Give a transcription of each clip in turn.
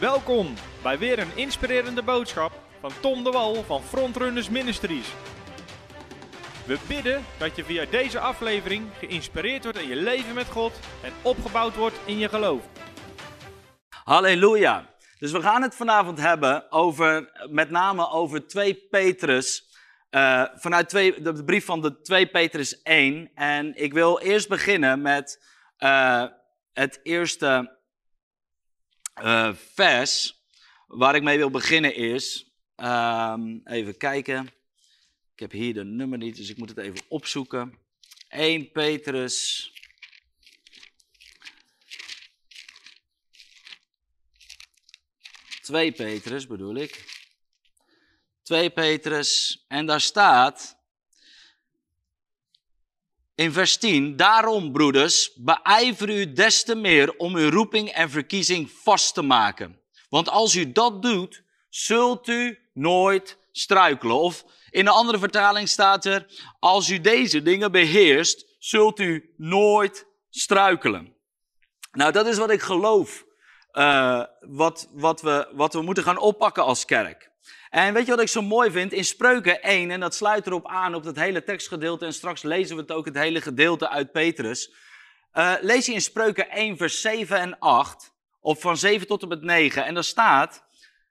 Welkom bij weer een inspirerende boodschap van Tom de Wal van Frontrunners Ministries. We bidden dat je via deze aflevering geïnspireerd wordt in je leven met God en opgebouwd wordt in je geloof. Halleluja. Dus we gaan het vanavond hebben over, met name over 2 Petrus. eh, vanuit twee, de brief van de 2 Petrus 1. En ik wil eerst beginnen met eh, het eerste eh, vers. Waar ik mee wil beginnen is. ehm, even kijken. Ik heb hier de nummer niet, dus ik moet het even opzoeken. 1 Petrus. Twee Petrus bedoel ik. 2 Petrus. En daar staat. In vers 10. Daarom, broeders, beijver u des te meer om uw roeping en verkiezing vast te maken. Want als u dat doet, zult u nooit struikelen. Of in een andere vertaling staat er. Als u deze dingen beheerst, zult u nooit struikelen. Nou, dat is wat ik geloof. eh, wat, wat, we, wat we moeten gaan oppakken als kerk. En weet je wat ik zo mooi vind? In Spreuken 1, en dat sluit erop aan op het hele tekstgedeelte, en straks lezen we het ook, het hele gedeelte uit Petrus. Eh, lees je in Spreuken 1, vers 7 en 8, of van 7 tot en met 9, en daar staat,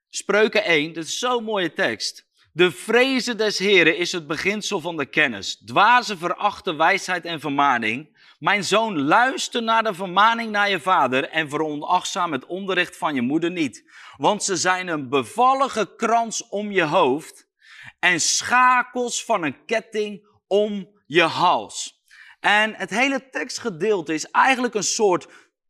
Spreuken 1, dit is zo'n mooie tekst. De vrezen des Heren is het beginsel van de kennis. Dwazen verachten wijsheid en vermaning. Mijn zoon, luister naar de vermaning naar je vader en veronachtzaam het onderricht van je moeder niet. Want ze zijn een bevallige krans om je hoofd en schakels van een ketting om je hals. En het hele tekstgedeelte is eigenlijk een soort,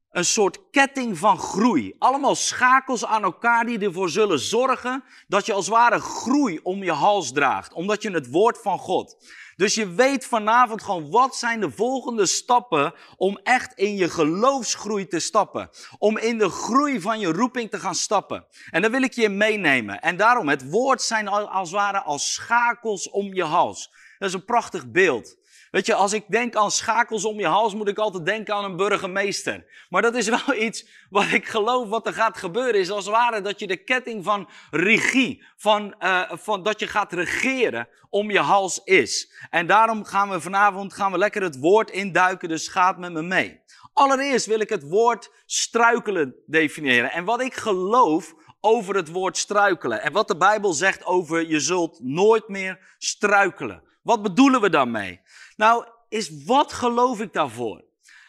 een soort ketting van groei. Allemaal schakels aan elkaar die ervoor zullen zorgen dat je als ware groei om je hals draagt. Omdat je het woord van God. Dus je weet vanavond gewoon wat zijn de volgende stappen om echt in je geloofsgroei te stappen. Om in de groei van je roeping te gaan stappen. En daar wil ik je meenemen. En daarom, het woord zijn al- als het ware als schakels om je hals. Dat is een prachtig beeld. Weet je, als ik denk aan schakels om je hals, moet ik altijd denken aan een burgemeester. Maar dat is wel iets wat ik geloof wat er gaat gebeuren. Is als het ware dat je de ketting van regie, van, eh, van dat je gaat regeren om je hals is. En daarom gaan we vanavond gaan we lekker het woord induiken, dus gaat met me mee. Allereerst wil ik het woord struikelen definiëren. En wat ik geloof over het woord struikelen. En wat de Bijbel zegt over je zult nooit meer struikelen. Wat bedoelen we daarmee? Nou, is wat geloof ik daarvoor?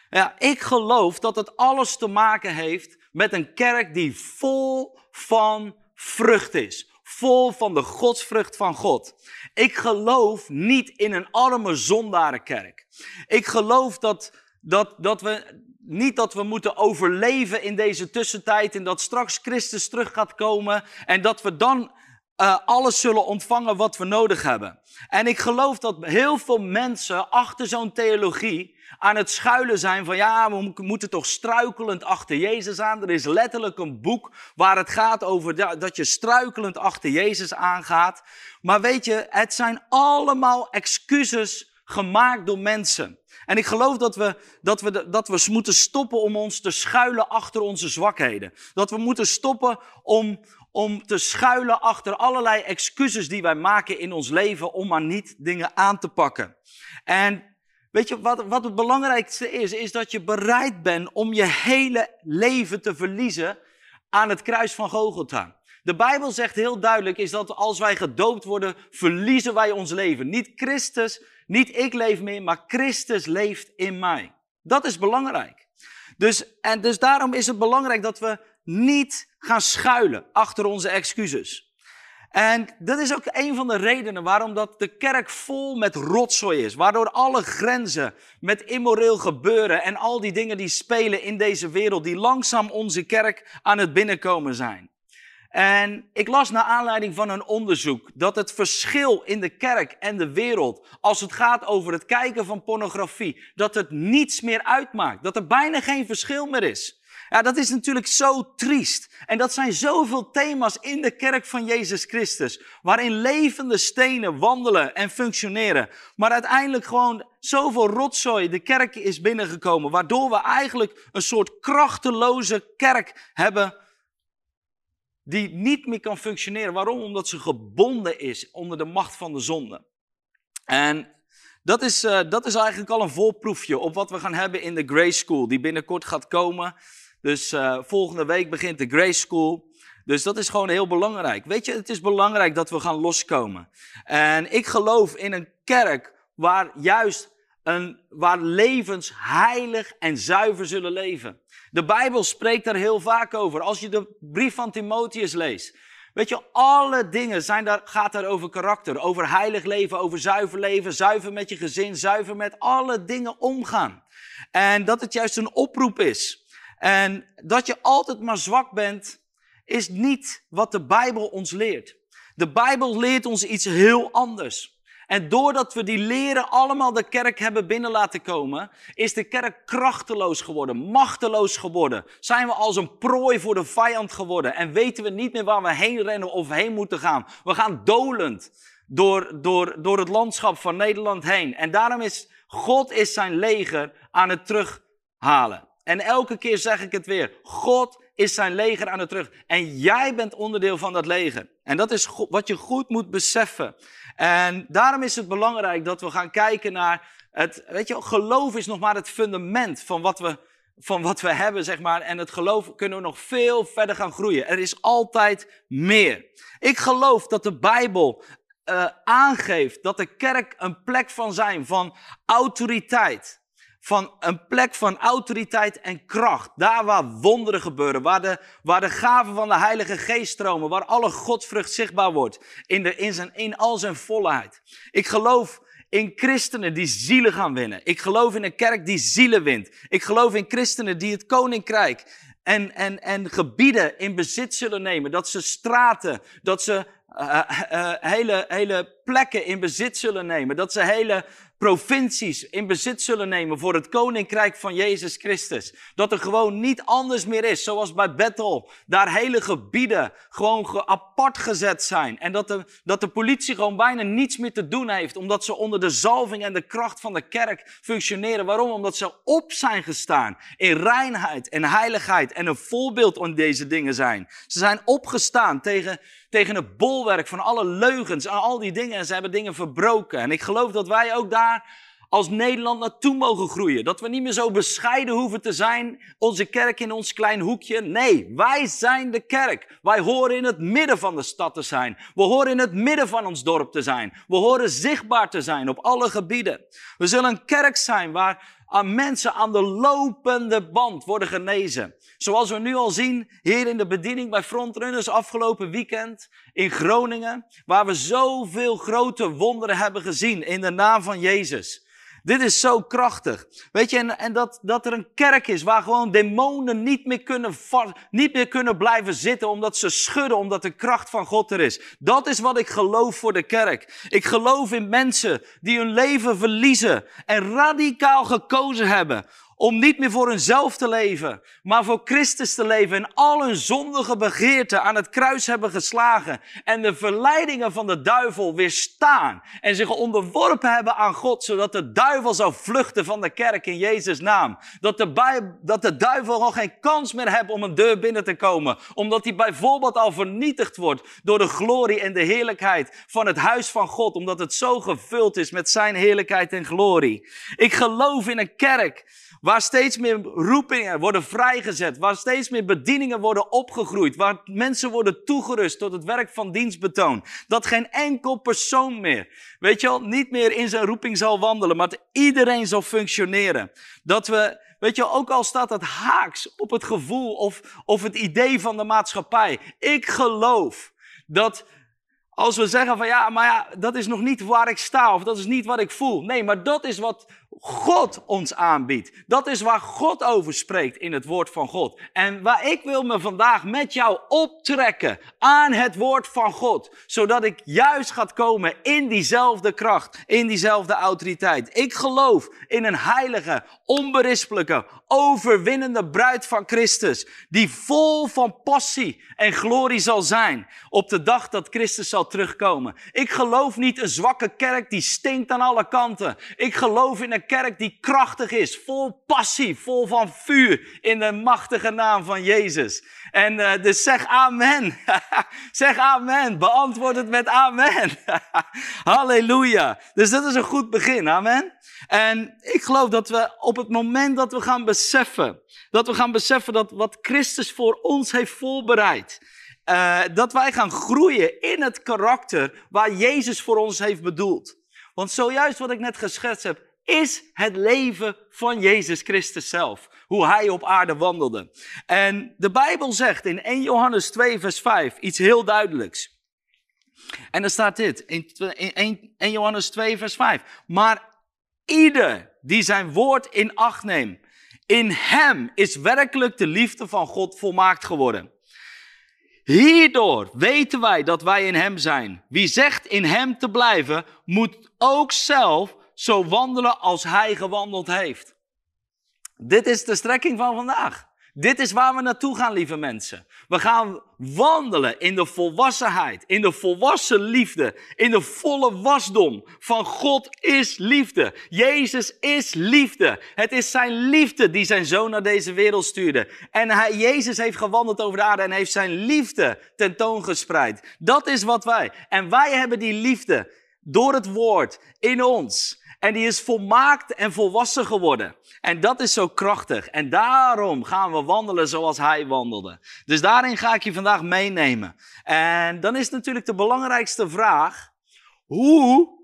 Ja, ik geloof dat het alles te maken heeft met een kerk die vol van vrucht is. Vol van de godsvrucht van God. Ik geloof niet in een arme zondarenkerk. Ik geloof dat, dat, dat we niet dat we moeten overleven in deze tussentijd en dat straks Christus terug gaat komen en dat we dan eh, alles zullen ontvangen wat we nodig hebben. En ik geloof dat heel veel mensen achter zo'n theologie aan het schuilen zijn van ja, we mo- moeten toch struikelend achter Jezus aan. Er is letterlijk een boek waar het gaat over da- dat je struikelend achter Jezus aangaat. Maar weet je, het zijn allemaal excuses gemaakt door mensen. En ik geloof dat we, dat, we, dat we moeten stoppen om ons te schuilen achter onze zwakheden. Dat we moeten stoppen om, om te schuilen achter allerlei excuses die wij maken in ons leven om maar niet dingen aan te pakken. En weet je wat, wat het belangrijkste is? Is dat je bereid bent om je hele leven te verliezen aan het kruis van Gogolta. De Bijbel zegt heel duidelijk is dat als wij gedoopt worden, verliezen wij ons leven. Niet Christus, niet ik leef meer, maar Christus leeft in mij. Dat is belangrijk. Dus, en dus daarom is het belangrijk dat we niet gaan schuilen achter onze excuses. En dat is ook een van de redenen waarom dat de kerk vol met rotzooi is. Waardoor alle grenzen met immoreel gebeuren en al die dingen die spelen in deze wereld, die langzaam onze kerk aan het binnenkomen zijn. En ik las naar aanleiding van een onderzoek dat het verschil in de kerk en de wereld, als het gaat over het kijken van pornografie, dat het niets meer uitmaakt. Dat er bijna geen verschil meer is. Ja, dat is natuurlijk zo triest. En dat zijn zoveel thema's in de kerk van Jezus Christus, waarin levende stenen wandelen en functioneren, maar uiteindelijk gewoon zoveel rotzooi de kerk is binnengekomen, waardoor we eigenlijk een soort krachteloze kerk hebben die niet meer kan functioneren. Waarom? Omdat ze gebonden is onder de macht van de zonde. En dat is, uh, dat is eigenlijk al een voorproefje op wat we gaan hebben in de Grace School, die binnenkort gaat komen. Dus uh, volgende week begint de Grace School. Dus dat is gewoon heel belangrijk. Weet je, het is belangrijk dat we gaan loskomen. En ik geloof in een kerk waar juist een, waar levens heilig en zuiver zullen leven. De Bijbel spreekt daar heel vaak over. Als je de brief van Timotheus leest. Weet je, alle dingen zijn daar, gaat daar over karakter, over heilig leven, over zuiver leven, zuiver met je gezin, zuiver met alle dingen omgaan. En dat het juist een oproep is. En dat je altijd maar zwak bent, is niet wat de Bijbel ons leert. De Bijbel leert ons iets heel anders. En doordat we die leren allemaal de kerk hebben binnen laten komen, is de kerk krachteloos geworden, machteloos geworden. Zijn we als een prooi voor de vijand geworden en weten we niet meer waar we heen rennen of heen moeten gaan. We gaan dolend door, door, door het landschap van Nederland heen. En daarom is God is zijn leger aan het terughalen. En elke keer zeg ik het weer. God is zijn leger aan het terug. En jij bent onderdeel van dat leger. En dat is wat je goed moet beseffen. En daarom is het belangrijk dat we gaan kijken naar het, weet je, geloof is nog maar het fundament van wat we, van wat we hebben, zeg maar. En het geloof kunnen we nog veel verder gaan groeien. Er is altijd meer. Ik geloof dat de Bijbel uh, aangeeft dat de kerk een plek van zijn, van autoriteit van een plek van autoriteit en kracht. Daar waar wonderen gebeuren, waar de, waar de gaven van de Heilige Geest stromen, waar alle godsvrucht zichtbaar wordt in, de, in, zijn, in al zijn volheid. Ik geloof in christenen die zielen gaan winnen. Ik geloof in een kerk die zielen wint. Ik geloof in christenen die het koninkrijk en, en, en gebieden in bezit zullen nemen. Dat ze straten, dat ze uh, uh, hele, hele plekken in bezit zullen nemen. Dat ze hele provincies in bezit zullen nemen voor het koninkrijk van Jezus Christus. Dat er gewoon niet anders meer is, zoals bij Bethel. Daar hele gebieden gewoon apart gezet zijn. En dat de, dat de politie gewoon bijna niets meer te doen heeft, omdat ze onder de zalving en de kracht van de kerk functioneren. Waarom? Omdat ze op zijn gestaan in reinheid en heiligheid en een voorbeeld om deze dingen zijn. Ze zijn opgestaan tegen tegen het bolwerk van alle leugens en al die dingen. En ze hebben dingen verbroken. En ik geloof dat wij ook daar als Nederland naartoe mogen groeien. Dat we niet meer zo bescheiden hoeven te zijn, onze kerk in ons klein hoekje. Nee, wij zijn de kerk. Wij horen in het midden van de stad te zijn. We horen in het midden van ons dorp te zijn. We horen zichtbaar te zijn op alle gebieden. We zullen een kerk zijn waar aan mensen aan de lopende band worden genezen. Zoals we nu al zien hier in de bediening bij Frontrunners afgelopen weekend in Groningen, waar we zoveel grote wonderen hebben gezien in de naam van Jezus. Dit is zo krachtig. Weet je, en, en dat, dat er een kerk is waar gewoon demonen niet meer, kunnen, niet meer kunnen blijven zitten omdat ze schudden, omdat de kracht van God er is. Dat is wat ik geloof voor de kerk. Ik geloof in mensen die hun leven verliezen en radicaal gekozen hebben om niet meer voor hunzelf te leven, maar voor Christus te leven en al hun zondige begeerten aan het kruis hebben geslagen en de verleidingen van de duivel weerstaan en zich onderworpen hebben aan God, zodat de duivel zou vluchten van de kerk in Jezus' naam. Dat de, dat de duivel al geen kans meer heeft om een deur binnen te komen, omdat hij bijvoorbeeld al vernietigd wordt door de glorie en de heerlijkheid van het huis van God, omdat het zo gevuld is met zijn heerlijkheid en glorie. Ik geloof in een kerk Waar steeds meer roepingen worden vrijgezet. Waar steeds meer bedieningen worden opgegroeid. Waar mensen worden toegerust tot het werk van dienstbetoon. Dat geen enkel persoon meer, weet je wel, niet meer in zijn roeping zal wandelen. Maar dat iedereen zal functioneren. Dat we, weet je ook al staat dat haaks op het gevoel of, of het idee van de maatschappij. Ik geloof dat als we zeggen van ja, maar ja, dat is nog niet waar ik sta of dat is niet wat ik voel. Nee, maar dat is wat God ons aanbiedt. Dat is waar God over spreekt in het woord van God. En waar ik wil me vandaag met jou optrekken aan het woord van God. Zodat ik juist gaat komen in diezelfde kracht, in diezelfde autoriteit. Ik geloof in een heilige, onberispelijke, overwinnende bruid van Christus. Die vol van passie en glorie zal zijn op de dag dat Christus zal terugkomen. Ik geloof niet een zwakke kerk die stinkt aan alle kanten. Ik geloof in een kerk die krachtig is, vol passie, vol van vuur in de machtige naam van Jezus. En uh, dus zeg amen. zeg amen. Beantwoord het met amen. Halleluja. Dus dat is een goed begin. Amen. En ik geloof dat we op het moment dat we gaan beseffen, dat we gaan beseffen dat wat Christus voor ons heeft voorbereid, uh, dat wij gaan groeien in het karakter waar Jezus voor ons heeft bedoeld. Want zojuist wat ik net geschetst heb, is het leven van Jezus Christus zelf. Hoe hij op aarde wandelde. En de Bijbel zegt in 1 Johannes 2, vers 5 iets heel duidelijks. En dan staat dit in 1 Johannes 2, vers 5. Maar ieder die zijn woord in acht neemt, in hem is werkelijk de liefde van God volmaakt geworden. Hierdoor weten wij dat wij in Hem zijn. Wie zegt in Hem te blijven, moet ook zelf zo wandelen als Hij gewandeld heeft. Dit is de strekking van vandaag. Dit is waar we naartoe gaan, lieve mensen. We gaan wandelen in de volwassenheid, in de volwassen liefde, in de volle wasdom van God is liefde. Jezus is liefde. Het is zijn liefde die zijn zoon naar deze wereld stuurde. En hij, Jezus heeft gewandeld over de aarde en heeft zijn liefde tentoongespreid. Dat is wat wij. En wij hebben die liefde door het woord in ons. En die is volmaakt en volwassen geworden. En dat is zo krachtig. En daarom gaan we wandelen zoals hij wandelde. Dus daarin ga ik je vandaag meenemen. En dan is natuurlijk de belangrijkste vraag: hoe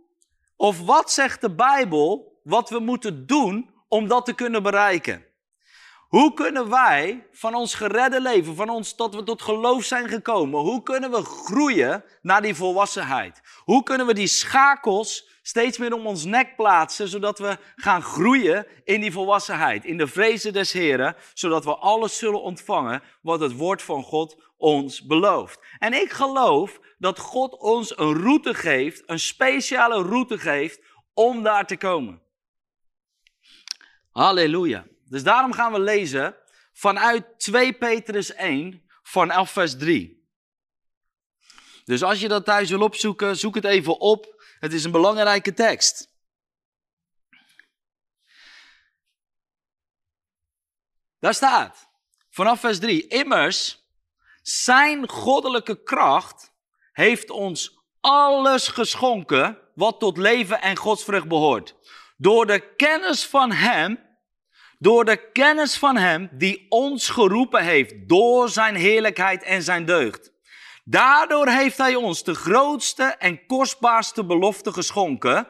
of wat zegt de Bijbel wat we moeten doen om dat te kunnen bereiken? Hoe kunnen wij van ons geredde leven, van ons tot we tot geloof zijn gekomen, hoe kunnen we groeien naar die volwassenheid? Hoe kunnen we die schakels steeds meer om ons nek plaatsen, zodat we gaan groeien in die volwassenheid, in de vrezen des Heren, zodat we alles zullen ontvangen wat het woord van God ons belooft. En ik geloof dat God ons een route geeft, een speciale route geeft om daar te komen. Halleluja. Dus daarom gaan we lezen vanuit 2 Petrus 1 van 11 vers 3. Dus als je dat thuis wil opzoeken, zoek het even op. Het is een belangrijke tekst. Daar staat, vanaf vers 3, immers, zijn goddelijke kracht heeft ons alles geschonken wat tot leven en godsvrucht behoort. Door de kennis van Hem, door de kennis van Hem die ons geroepen heeft door Zijn heerlijkheid en Zijn deugd. Daardoor heeft hij ons de grootste en kostbaarste belofte geschonken,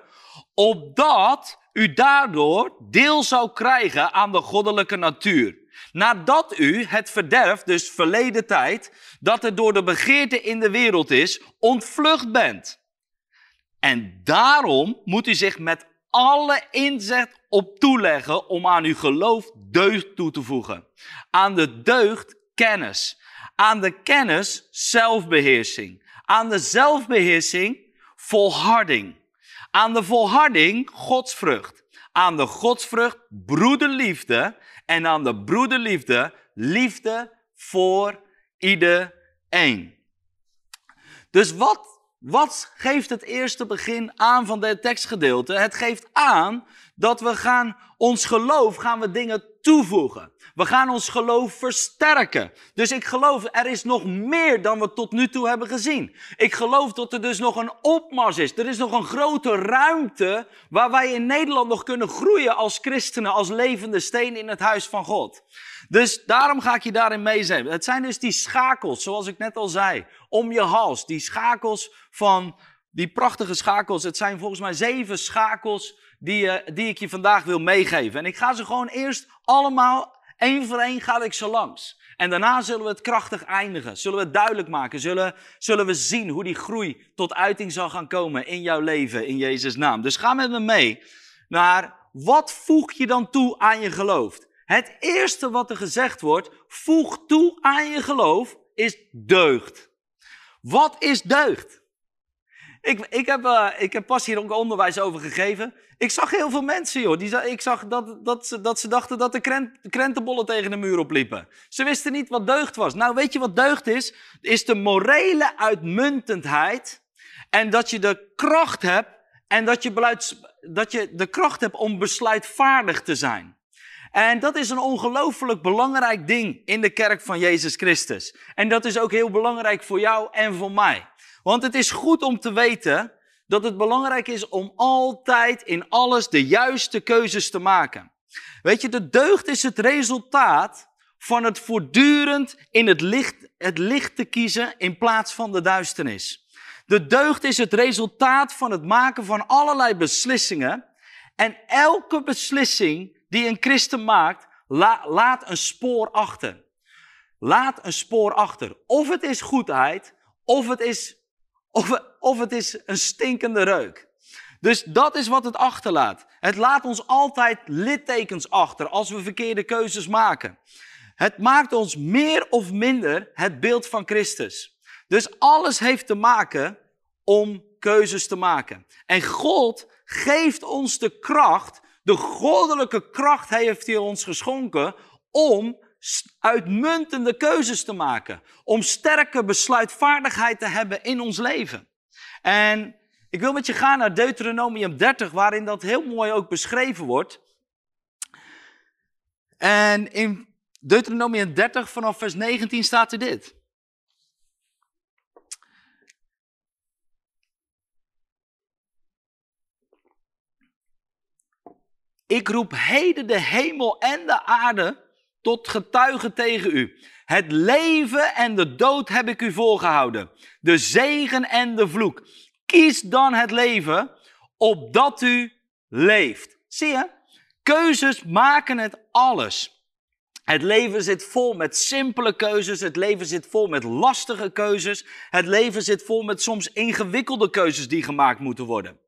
opdat u daardoor deel zou krijgen aan de goddelijke natuur. Nadat u het verderf, dus verleden tijd, dat er door de begeerte in de wereld is, ontvlucht bent. En daarom moet u zich met alle inzet op toeleggen om aan uw geloof deugd toe te voegen. Aan de deugd kennis aan de kennis zelfbeheersing. Aan de zelfbeheersing volharding. Aan de volharding godsvrucht. Aan de godsvrucht broederliefde. En aan de broederliefde liefde voor iedereen. Dus wat, wat geeft het eerste begin aan van dit tekstgedeelte? Het geeft aan dat we gaan, ons geloof gaan we dingen toevoegen. We gaan ons geloof versterken. Dus ik geloof, er is nog meer dan we tot nu toe hebben gezien. Ik geloof dat er dus nog een opmars is. Er is nog een grote ruimte waar wij in Nederland nog kunnen groeien als christenen, als levende steen in het huis van God. Dus daarom ga ik je daarin meezetten. Het zijn dus die schakels, zoals ik net al zei, om je hals. Die schakels van, die prachtige schakels. Het zijn volgens mij zeven schakels die, uh, die ik je vandaag wil meegeven. En ik ga ze gewoon eerst allemaal Eén voor één ga ik ze langs. En daarna zullen we het krachtig eindigen. Zullen we het duidelijk maken. Zullen, zullen we zien hoe die groei tot uiting zal gaan komen in jouw leven in Jezus' naam. Dus ga met me mee naar wat voeg je dan toe aan je geloof. Het eerste wat er gezegd wordt, voeg toe aan je geloof, is deugd. Wat is deugd? Ik, ik, heb, uh, ik heb pas hier ook onderwijs over gegeven. Ik zag heel veel mensen, joh. Die, ik zag dat, dat, ze, dat ze dachten dat de krent, krentenbollen tegen de muur opliepen. Ze wisten niet wat deugd was. Nou, weet je wat deugd is? Is de morele uitmuntendheid. En dat je de kracht hebt. En dat je dat je de kracht hebt om besluitvaardig te zijn. En dat is een ongelooflijk belangrijk ding in de kerk van Jezus Christus. En dat is ook heel belangrijk voor jou en voor mij. Want het is goed om te weten dat het belangrijk is om altijd in alles de juiste keuzes te maken. Weet je, de deugd is het resultaat van het voortdurend in het licht, het licht te kiezen in plaats van de duisternis. De deugd is het resultaat van het maken van allerlei beslissingen. En elke beslissing die een christen maakt, laat een spoor achter. Laat een spoor achter. Of het is goedheid, of het is, of, of het is een stinkende reuk. Dus dat is wat het achterlaat. Het laat ons altijd littekens achter als we verkeerde keuzes maken. Het maakt ons meer of minder het beeld van Christus. Dus alles heeft te maken om keuzes te maken. En God geeft ons de kracht, de goddelijke kracht heeft hij ons geschonken om uitmuntende keuzes te maken. Om sterke besluitvaardigheid te hebben in ons leven. En ik wil met je gaan naar Deuteronomium 30, waarin dat heel mooi ook beschreven wordt. En in Deuteronomium 30 vanaf vers 19 staat er dit. Ik roep heden de hemel en de aarde tot getuigen tegen u. Het leven en de dood heb ik u voorgehouden. De zegen en de vloek. Kies dan het leven, opdat u leeft. Zie je? Keuzes maken het alles. Het leven zit vol met simpele keuzes. Het leven zit vol met lastige keuzes. Het leven zit vol met soms ingewikkelde keuzes die gemaakt moeten worden.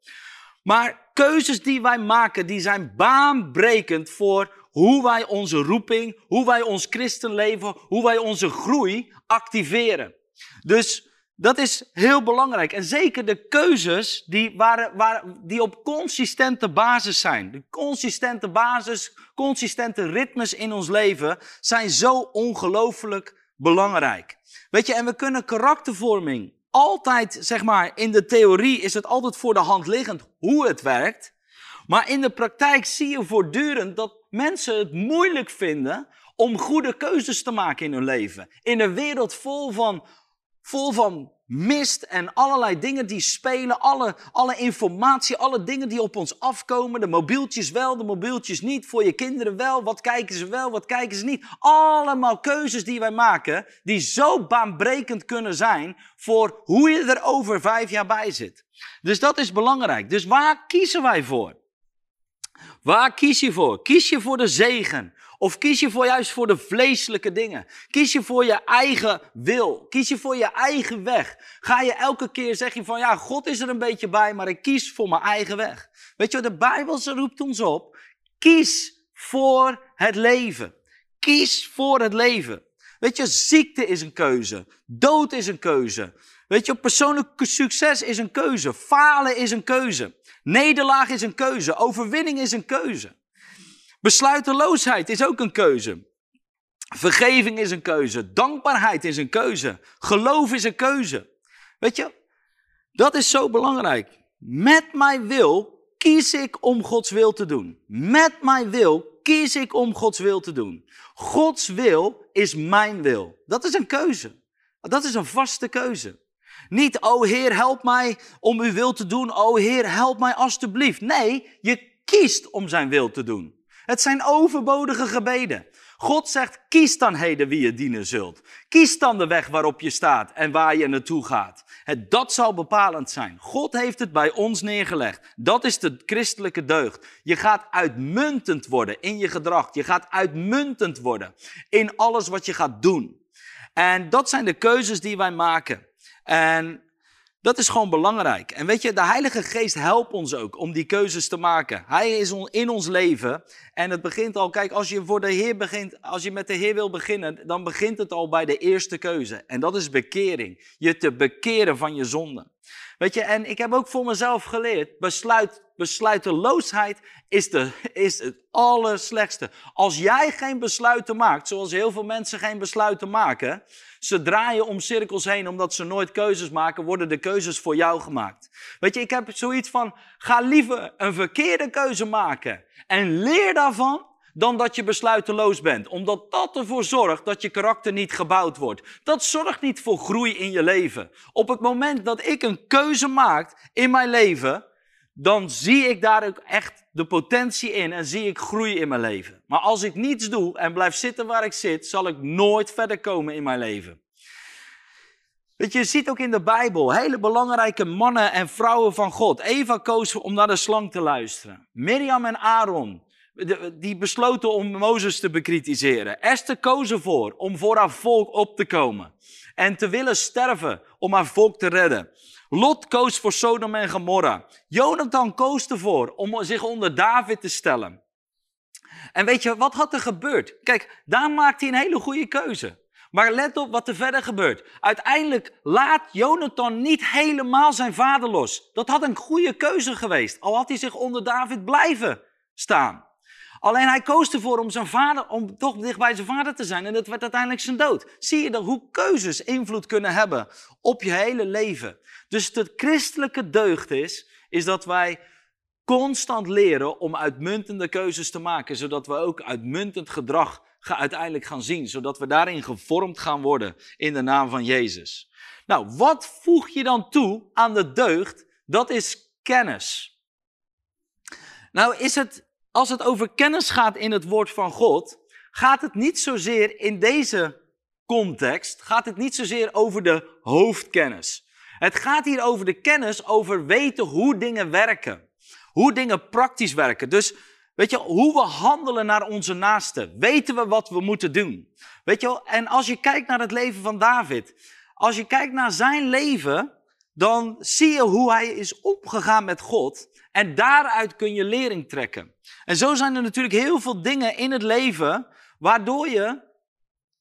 Maar keuzes die wij maken, die zijn baanbrekend voor hoe wij onze roeping, hoe wij ons christenleven, hoe wij onze groei activeren. Dus dat is heel belangrijk. En zeker de keuzes die, waar, die op consistente basis zijn. De consistente basis, consistente ritmes in ons leven zijn zo ongelooflijk belangrijk. Weet je, en we kunnen karaktervorming altijd, zeg maar, in de theorie is het altijd voor de hand liggend hoe het werkt. Maar in de praktijk zie je voortdurend dat mensen het moeilijk vinden om goede keuzes te maken in hun leven. In een wereld vol van vol van mist en allerlei dingen die spelen, alle, alle informatie, alle dingen die op ons afkomen. De mobieltjes wel, de mobieltjes niet, voor je kinderen wel, wat kijken ze wel, wat kijken ze niet. Allemaal keuzes die wij maken, die zo baanbrekend kunnen zijn voor hoe je er over vijf jaar bij zit. Dus dat is belangrijk. Dus waar kiezen wij voor? Waar kies je voor? Kies je voor de zegen? Of kies je voor juist voor de vleeselijke dingen? Kies je voor je eigen wil? Kies je voor je eigen weg? Ga je elke keer zeggen van ja, God is er een beetje bij, maar ik kies voor mijn eigen weg. Weet je, de Bijbel roept ons op. Kies voor het leven. Kies voor het leven. Weet je, ziekte is een keuze. Dood is een keuze. Weet je, persoonlijk succes is een keuze. Falen is een keuze. Nederlaag is een keuze. Overwinning is een keuze. Besluiteloosheid is ook een keuze. Vergeving is een keuze. Dankbaarheid is een keuze. Geloof is een keuze. Weet je, dat is zo belangrijk. Met mijn wil kies ik om Gods wil te doen. Met mijn wil kies ik om Gods wil te doen. Gods wil is mijn wil. Dat is een keuze. Dat is een vaste keuze. Niet, oh Heer, help mij om uw wil te doen. Oh Heer, help mij alstublieft. Nee, je kiest om zijn wil te doen. Het zijn overbodige gebeden. God zegt, kies dan heden wie je dienen zult. Kies dan de weg waarop je staat en waar je naartoe gaat. Het, dat zal bepalend zijn. God heeft het bij ons neergelegd. Dat is de christelijke deugd. Je gaat uitmuntend worden in je gedrag. Je gaat uitmuntend worden in alles wat je gaat doen. En dat zijn de keuzes die wij maken. En dat is gewoon belangrijk. En weet je, de Heilige Geest helpt ons ook om die keuzes te maken. Hij is in ons leven. En het begint al, kijk, als je voor de Heer begint, als je met de Heer wil beginnen, dan begint het al bij de eerste keuze. En dat is bekering. Je te bekeren van je zonde. Weet je, en ik heb ook voor mezelf geleerd, besluit, besluiteloosheid is, de, is het allerslechtste. Als jij geen besluiten maakt, zoals heel veel mensen geen besluiten maken, ze draaien om cirkels heen omdat ze nooit keuzes maken, worden de keuzes voor jou gemaakt. Weet je, ik heb zoiets van, ga liever een verkeerde keuze maken en leer daarvan dan dat je besluiteloos bent. Omdat dat ervoor zorgt dat je karakter niet gebouwd wordt. Dat zorgt niet voor groei in je leven. Op het moment dat ik een keuze maak in mijn leven, dan zie ik daar ook echt de potentie in en zie ik groei in mijn leven. Maar als ik niets doe en blijf zitten waar ik zit, zal ik nooit verder komen in mijn leven. Weet je, je ziet ook in de Bijbel hele belangrijke mannen en vrouwen van God. Eva koos om naar de slang te luisteren. Mirjam en Aaron, die besloten om Mozes te bekritiseren. Esther koos ervoor om voor haar volk op te komen. En te willen sterven om haar volk te redden. Lot koos voor Sodom en Gomorra. Jonathan koos ervoor om zich onder David te stellen. En weet je, wat had er gebeurd? Kijk, daar maakte hij een hele goede keuze. Maar let op wat er verder gebeurt. Uiteindelijk laat Jonathan niet helemaal zijn vader los. Dat had een goede keuze geweest, al had hij zich onder David blijven staan. Alleen hij koos ervoor om, zijn vader, om toch dicht bij zijn vader te zijn en dat werd uiteindelijk zijn dood. Zie je dan hoe keuzes invloed kunnen hebben op je hele leven? Dus de christelijke deugd is, is dat wij constant leren om uitmuntende keuzes te maken, zodat we ook uitmuntend gedrag uiteindelijk gaan zien, zodat we daarin gevormd gaan worden in de naam van Jezus. Nou, wat voeg je dan toe aan de deugd? Dat is kennis. Nou, is het als het over kennis gaat in het woord van God, gaat het niet zozeer in deze context, gaat het niet zozeer over de hoofdkennis. Het gaat hier over de kennis over weten hoe dingen werken. Hoe dingen praktisch werken. Dus weet je, hoe we handelen naar onze naasten. Weten we wat we moeten doen. Weet je en als je kijkt naar het leven van David. Als je kijkt naar zijn leven, dan zie je hoe hij is opgegaan met God. En daaruit kun je lering trekken. En zo zijn er natuurlijk heel veel dingen in het leven waardoor je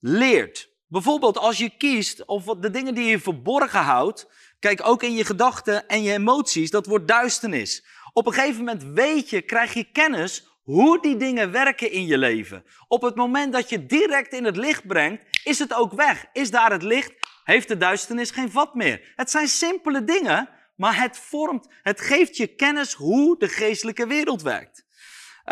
leert. Bijvoorbeeld als je kiest of de dingen die je verborgen houdt. Kijk, ook in je gedachten en je emoties, dat wordt duisternis. Op een gegeven moment weet je, krijg je kennis hoe die dingen werken in je leven. Op het moment dat je direct in het licht brengt, is het ook weg. Is daar het licht, heeft de duisternis geen vat meer. Het zijn simpele dingen, maar het vormt, het geeft je kennis hoe de geestelijke wereld werkt.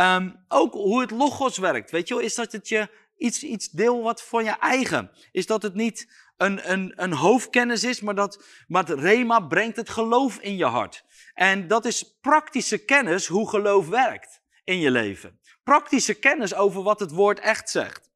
Um, ook hoe het logos werkt. Weet je wel, is dat het je iets, iets deel wat van je eigen. Is dat het niet een, een, een hoofdkennis is, maar dat maar het rema brengt het geloof in je hart. En dat is praktische kennis hoe geloof werkt in je leven. Praktische kennis over wat het woord echt zegt.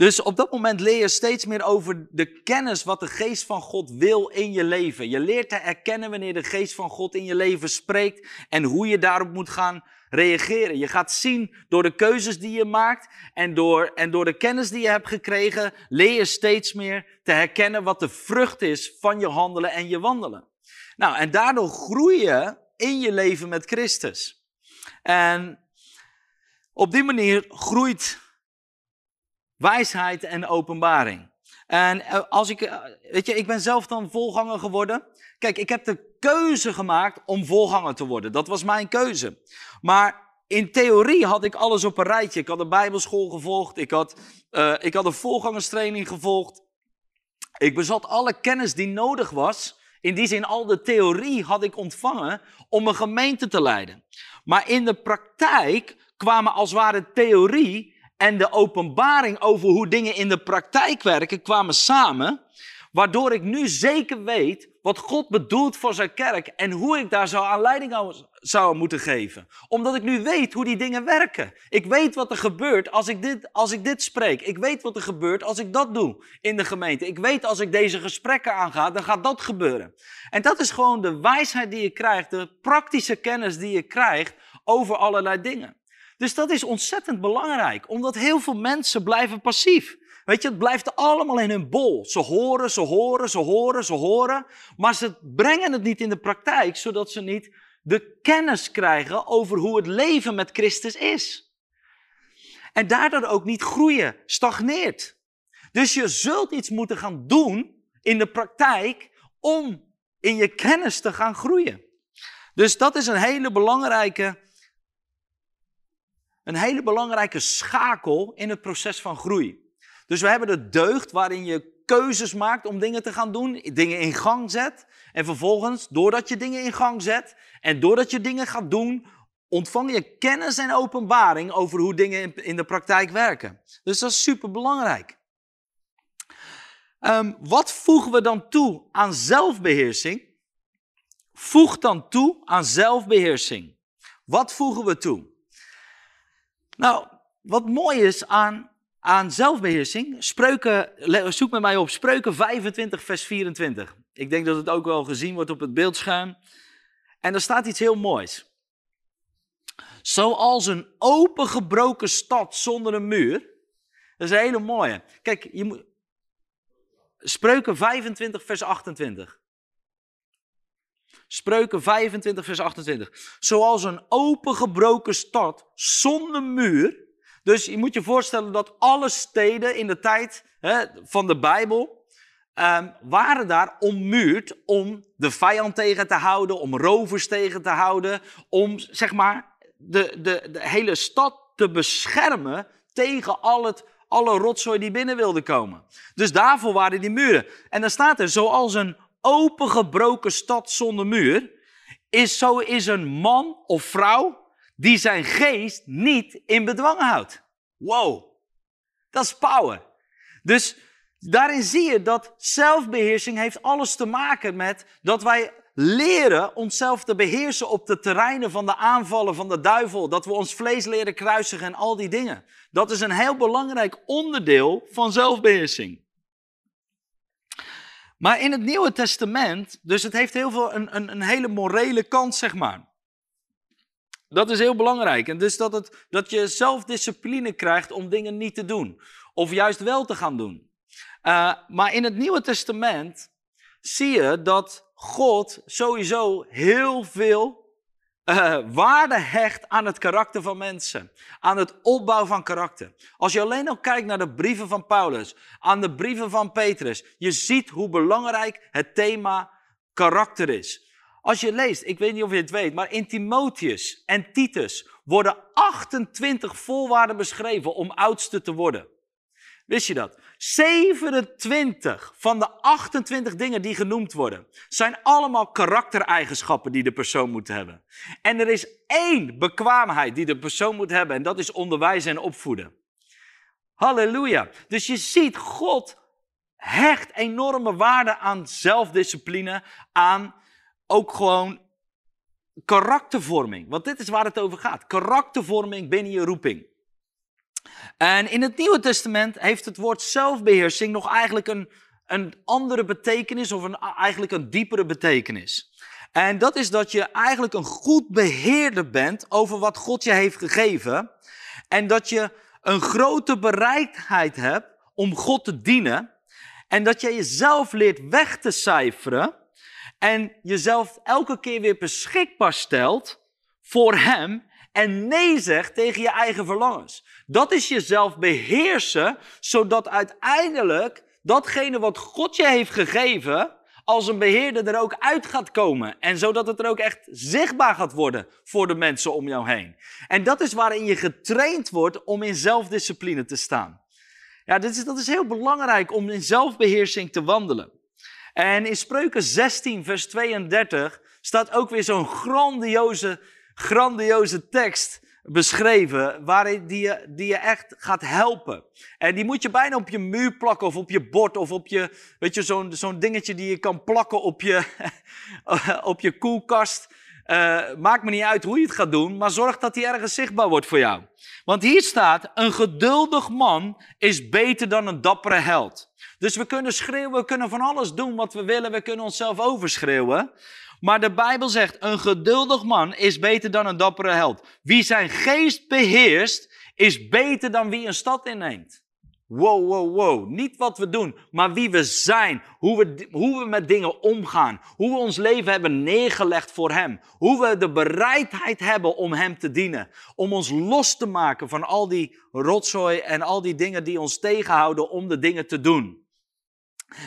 Dus op dat moment leer je steeds meer over de kennis wat de geest van God wil in je leven. Je leert te erkennen wanneer de geest van God in je leven spreekt en hoe je daarop moet gaan reageren. Je gaat zien door de keuzes die je maakt en door, en door de kennis die je hebt gekregen, leer je steeds meer te herkennen wat de vrucht is van je handelen en je wandelen. Nou, en daardoor groei je in je leven met Christus. En op die manier groeit wijsheid en openbaring. En eh, als ik, eh, weet je, ik ben zelf dan volganger geworden. Kijk, ik heb de keuze gemaakt om volganger te worden. Dat was mijn keuze. Maar in theorie had ik alles op een rijtje. Ik had een bijbelschool gevolgd. Ik had, uh, ik had een volgangerstraining gevolgd. Ik bezat alle kennis die nodig was. In die zin, al de theorie had ik ontvangen om een gemeente te leiden. Maar in de praktijk kwamen als ware theorie en de openbaring over hoe dingen in de praktijk werken kwamen samen. Waardoor ik nu zeker weet wat God bedoelt voor zijn kerk en hoe ik daar zou aanleiding aan zou moeten geven. Omdat ik nu weet hoe die dingen werken. Ik weet wat er gebeurt als ik, dit, als ik dit spreek. Ik weet wat er gebeurt als ik dat doe in de gemeente. Ik weet als ik deze gesprekken aanga, dan gaat dat gebeuren. En dat is gewoon de wijsheid die je krijgt, de praktische kennis die je krijgt over allerlei dingen. Dus dat is ontzettend belangrijk, omdat heel veel mensen blijven passief. Weet je, het blijft allemaal in hun bol. Ze horen, ze horen, ze horen, ze horen. Maar ze brengen het niet in de praktijk, zodat ze niet de kennis krijgen over hoe het leven met Christus is. En daardoor ook niet groeien, stagneert. Dus je zult iets moeten gaan doen in de praktijk om in je kennis te gaan groeien. Dus dat is een hele belangrijke, een hele belangrijke schakel in het proces van groei. Dus we hebben de deugd waarin je keuzes maakt om dingen te gaan doen, dingen in gang zet. En vervolgens, doordat je dingen in gang zet en doordat je dingen gaat doen, ontvang je kennis en openbaring over hoe dingen in de praktijk werken. Dus dat is super belangrijk. Um, wat voegen we dan toe aan zelfbeheersing? Voeg dan toe aan zelfbeheersing. Wat voegen we toe? Nou, wat mooi is aan, aan zelfbeheersing, spreuken, zoek met mij op Spreuken 25, vers 24. Ik denk dat het ook wel gezien wordt op het beeldscherm. En er staat iets heel moois. Zoals een opengebroken stad zonder een muur. Dat is een hele mooie. Kijk, je moet, Spreuken 25, vers 28. Spreuken 25, vers 28. Zoals een opengebroken stad zonder muur. Dus je moet je voorstellen dat alle steden in de tijd hè, van de Bijbel. Um, waren daar ommuurd om de vijand tegen te houden, om rovers tegen te houden, om zeg maar de, de, de hele stad te beschermen tegen al het alle rotzooi die binnen wilde komen. Dus daarvoor waren die muren. En dan staat er, zoals een opengebroken stad zonder muur, is zo is een man of vrouw die zijn geest niet in bedwang houdt. Wow, dat is power. Dus daarin zie je dat zelfbeheersing heeft alles te maken met dat wij leren onszelf te beheersen op de terreinen van de aanvallen van de duivel. Dat we ons vlees leren kruisigen en al die dingen. Dat is een heel belangrijk onderdeel van zelfbeheersing. Maar in het Nieuwe Testament, dus het heeft heel veel een, een, een hele morele kant, zeg maar. Dat is heel belangrijk. En dus dat, het, dat je zelfdiscipline krijgt om dingen niet te doen. Of juist wel te gaan doen. Uh, maar in het Nieuwe Testament zie je dat God sowieso heel veel uh, waarde hecht aan het karakter van mensen. Aan het opbouw van karakter. Als je alleen al kijkt naar de brieven van Paulus, aan de brieven van Petrus, je ziet hoe belangrijk het thema karakter is. Als je leest, ik weet niet of je het weet, maar in Timotheus en Titus worden 28 volwaarden beschreven om oudste te worden. Wist je dat? 27 van de 28 dingen die genoemd worden, zijn allemaal karaktereigenschappen die de persoon moet hebben. En er is één bekwaamheid die de persoon moet hebben en dat is onderwijzen en opvoeden. Halleluja. Dus je ziet, God hecht enorme waarde aan zelfdiscipline, aan ook gewoon karaktervorming. Want dit is waar het over gaat. Karaktervorming binnen je roeping. En in het Nieuwe Testament heeft het woord zelfbeheersing nog eigenlijk een, een andere betekenis of een, eigenlijk een diepere betekenis. En dat is dat je eigenlijk een goed beheerder bent over wat God je heeft gegeven. En dat je een grote bereidheid hebt om God te dienen. En dat je jezelf leert weg te cijferen. En jezelf elke keer weer beschikbaar stelt voor Hem en nee zegt tegen je eigen verlangens. Dat is jezelf beheersen, zodat uiteindelijk datgene wat God je heeft gegeven, als een beheerder er ook uit gaat komen. En zodat het er ook echt zichtbaar gaat worden voor de mensen om jou heen. En dat is waarin je getraind wordt om in zelfdiscipline te staan. Ja, is, dat is heel belangrijk om in zelfbeheersing te wandelen. En in Spreuken 16, vers 32 staat ook weer zo'n grandioze grandioze tekst beschreven, waarin die je, die je echt gaat helpen. En die moet je bijna op je muur plakken of op je bord of op je, weet je, zo'n zo'n dingetje die je kan plakken op je, op je koelkast. Uh, maakt me niet uit hoe je het gaat doen, maar zorg dat die ergens zichtbaar wordt voor jou. Want hier staat, een geduldig man is beter dan een dappere held. Dus we kunnen schreeuwen, we kunnen van alles doen wat we willen, we kunnen onszelf overschreeuwen. Maar de Bijbel zegt, een geduldig man is beter dan een dappere held. Wie zijn geest beheerst, is beter dan wie een stad inneemt. Wow, wow, wow. Niet wat we doen, maar wie we zijn. Hoe we, hoe we met dingen omgaan. Hoe we ons leven hebben neergelegd voor Hem. Hoe we de bereidheid hebben om Hem te dienen. Om ons los te maken van al die rotzooi en al die dingen die ons tegenhouden om de dingen te doen.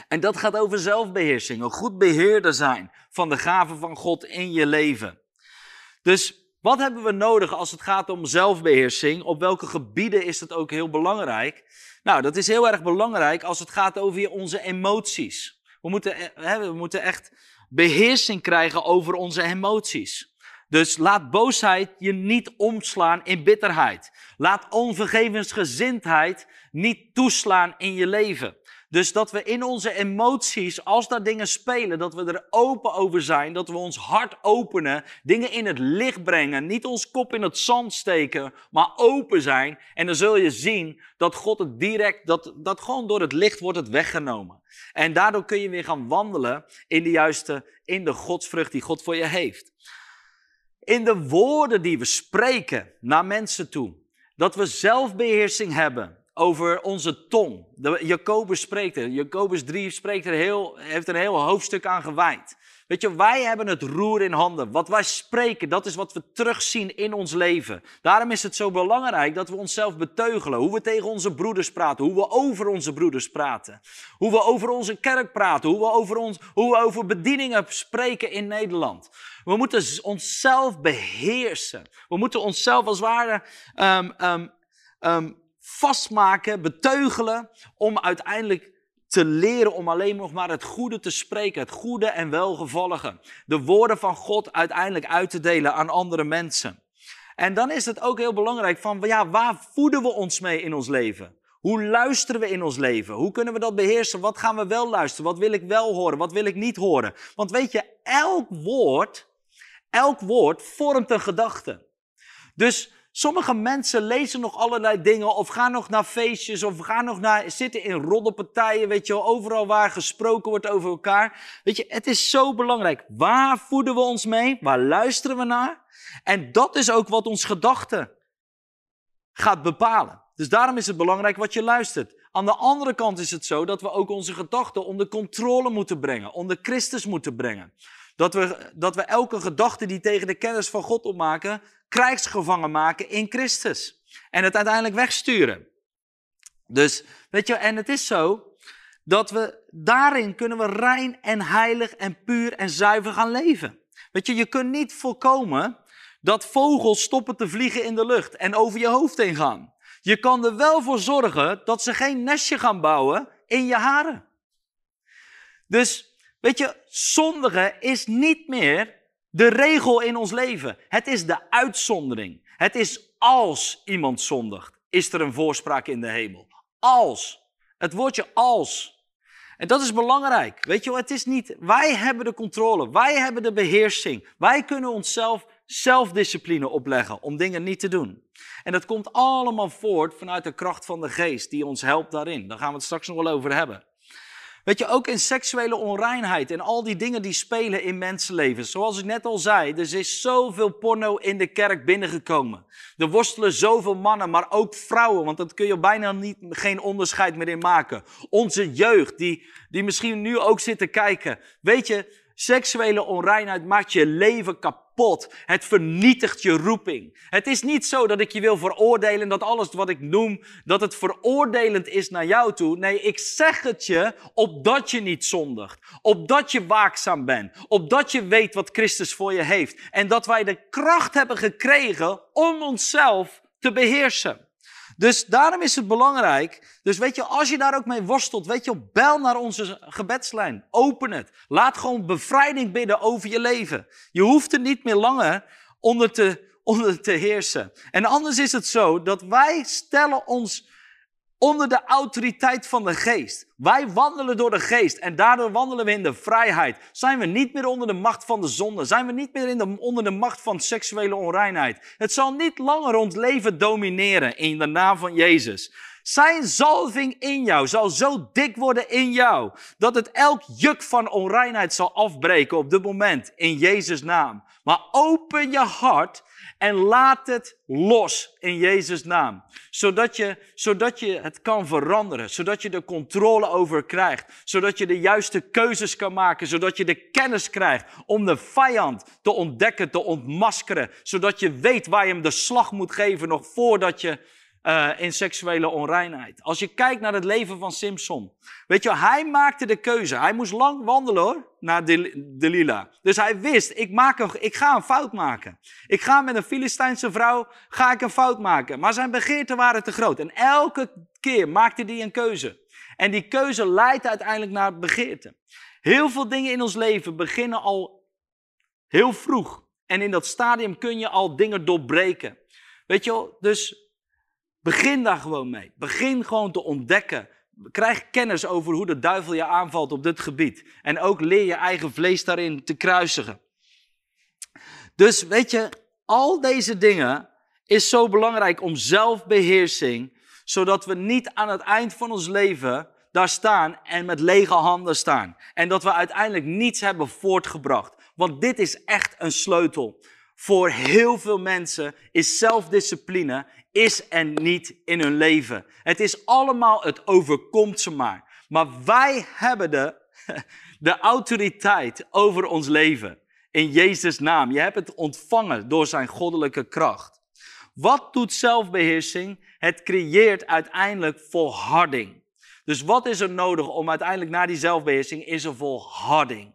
En dat gaat over zelfbeheersing, een goed beheerder zijn van de gaven van God in je leven. Dus wat hebben we nodig als het gaat om zelfbeheersing? Op welke gebieden is dat ook heel belangrijk? Nou, dat is heel erg belangrijk als het gaat over onze emoties. We moeten, hè, we moeten echt beheersing krijgen over onze emoties. Dus laat boosheid je niet omslaan in bitterheid. Laat onvergevensgezindheid niet toeslaan in je leven. Dus dat we in onze emoties, als daar dingen spelen, dat we er open over zijn, dat we ons hart openen, dingen in het licht brengen, niet ons kop in het zand steken, maar open zijn. En dan zul je zien dat God het direct, dat, dat gewoon door het licht wordt het weggenomen. En daardoor kun je weer gaan wandelen in de juiste, in de godsvrucht die God voor je heeft. In de woorden die we spreken naar mensen toe, dat we zelfbeheersing hebben over onze tong. Jacobus spreekt er. Jacobus 3 spreekt er heel, heeft er een heel hoofdstuk aan gewijd. Weet je, wij hebben het roer in handen. Wat wij spreken, dat is wat we terugzien in ons leven. Daarom is het zo belangrijk dat we onszelf beteugelen. Hoe we tegen onze broeders praten, hoe we over onze broeders praten. Hoe we over onze kerk praten, hoe we over, ons, hoe we over bedieningen spreken in Nederland. We moeten onszelf beheersen. We moeten onszelf als het ware um, vastmaken, beteugelen, om uiteindelijk te leren om alleen nog maar het goede te spreken, het goede en welgevallige. De woorden van God uiteindelijk uit te delen aan andere mensen. En dan is het ook heel belangrijk van, ja, waar voeden we ons mee in ons leven? Hoe luisteren we in ons leven? Hoe kunnen we dat beheersen? Wat gaan we wel luisteren? Wat wil ik wel horen? Wat wil ik niet horen? Want weet je, elk woord, elk woord vormt een gedachte. Dus Sommige mensen lezen nog allerlei dingen of gaan nog naar feestjes of gaan nog naar, zitten in roddelpartijen, weet je wel, overal waar gesproken wordt over elkaar. Weet je, het is zo belangrijk. Waar voeden we ons mee? Waar luisteren we naar? En dat is ook wat ons gedachten gaat bepalen. Dus daarom is het belangrijk wat je luistert. Aan de andere kant is het zo dat we ook onze gedachten onder controle moeten brengen, onder Christus moeten brengen. Dat we, dat we elke gedachte die tegen de kennis van God opmaken, krijgsgevangen maken in Christus. En het uiteindelijk wegsturen. Dus, weet je, en het is zo dat we daarin kunnen we rein en heilig en puur en zuiver gaan leven. Weet je, je kunt niet voorkomen dat vogels stoppen te vliegen in de lucht en over je hoofd heen gaan. Je kan er wel voor zorgen dat ze geen nestje gaan bouwen in je haren. Dus, weet je, zondigen is niet meer de regel in ons leven. Het is de uitzondering. Het is als iemand zondigt, is er een voorspraak in de hemel. Als. Het woordje als. En dat is belangrijk. Weet je het is niet, wij hebben de controle, wij hebben de beheersing. Wij kunnen onszelf zelfdiscipline opleggen om dingen niet te doen. En dat komt allemaal voort vanuit de kracht van de geest die ons helpt daarin. Daar gaan we het straks nog wel over hebben. Weet je, ook in seksuele onreinheid en al die dingen die spelen in mensenlevens. Zoals ik net al zei, er is zoveel porno in de kerk binnengekomen. Er worstelen zoveel mannen, maar ook vrouwen, want dat kun je bijna niet, geen onderscheid meer in maken. Onze jeugd, die, die misschien nu ook zit te kijken. Weet je, seksuele onreinheid maakt je leven kapot. Het vernietigt je roeping. Het is niet zo dat ik je wil veroordelen, dat alles wat ik noem, dat het veroordelend is naar jou toe. Nee, ik zeg het je opdat je niet zondigt. Opdat je waakzaam bent. Opdat je weet wat Christus voor je heeft. En dat wij de kracht hebben gekregen om onszelf te beheersen. Dus daarom is het belangrijk. Dus weet je, als je daar ook mee worstelt, weet je, bel naar onze gebedslijn. Open het. Laat gewoon bevrijding bidden over je leven. Je hoeft er niet meer langer onder te, onder te heersen. En anders is het zo dat wij stellen ons onder de autoriteit van de geest. Wij wandelen door de geest en daardoor wandelen we in de vrijheid. Zijn we niet meer onder de macht van de zonde? Zijn we niet meer in de, onder de macht van seksuele onreinheid? Het zal niet langer ons leven domineren in de naam van Jezus. Zijn zalving in jou zal zo dik worden in jou dat het elk juk van onreinheid zal afbreken op dit moment in Jezus naam. Maar open je hart en laat het los in Jezus' naam. Zodat je, zodat je het kan veranderen. Zodat je de controle over krijgt. Zodat je de juiste keuzes kan maken. Zodat je de kennis krijgt om de vijand te ontdekken, te ontmaskeren. Zodat je weet waar je hem de slag moet geven nog voordat je uh, in seksuele onreinheid. Als je kijkt naar het leven van Simpson. Weet je, hij maakte de keuze. Hij moest lang wandelen hoor, naar Delila. Dus hij wist, ik, maak een, ik ga een fout maken. Ik ga met een Filistijnse vrouw, ga ik een fout maken. Maar zijn begeerten waren te groot. En elke keer maakte hij een keuze. En die keuze leidt uiteindelijk naar begeerte. Heel veel dingen in ons leven beginnen al heel vroeg. En in dat stadium kun je al dingen doorbreken. Weet je wel, dus begin daar gewoon mee. Begin gewoon te ontdekken. Krijg kennis over hoe de duivel je aanvalt op dit gebied. En ook leer je eigen vlees daarin te kruisigen. Dus weet je, al deze dingen is zo belangrijk om zelfbeheersing, zodat we niet aan het eind van ons leven daar staan en met lege handen staan. En dat we uiteindelijk niets hebben voortgebracht. Want dit is echt een sleutel. Voor heel veel mensen is zelfdiscipline is er niet in hun leven. Het is allemaal, het overkomt ze maar. Maar wij hebben de, de autoriteit over ons leven. In Jezus' naam. Je hebt het ontvangen door zijn goddelijke kracht. Wat doet zelfbeheersing? Het creëert uiteindelijk volharding. Dus wat is er nodig om uiteindelijk naar die zelfbeheersing? Is er volharding.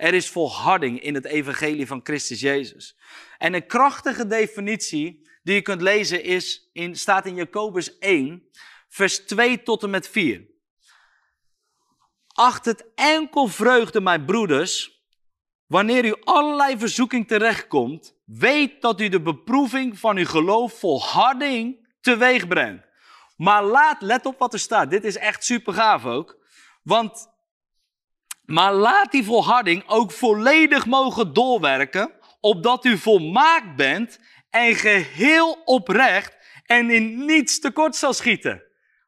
Er is volharding in het evangelie van Christus Jezus. En een krachtige definitie die je kunt lezen is in, staat in Jacobus 1, vers 2 tot en met 4. Acht het enkel vreugde, mijn broeders, wanneer u allerlei verzoeking terechtkomt, weet dat u de beproeving van uw geloof volharding teweeg brengt. Maar laat, let op wat er staat. Dit is echt super gaaf ook. Want, maar laat die volharding ook volledig mogen doorwerken, opdat u volmaakt bent en geheel oprecht en in niets tekort zal schieten.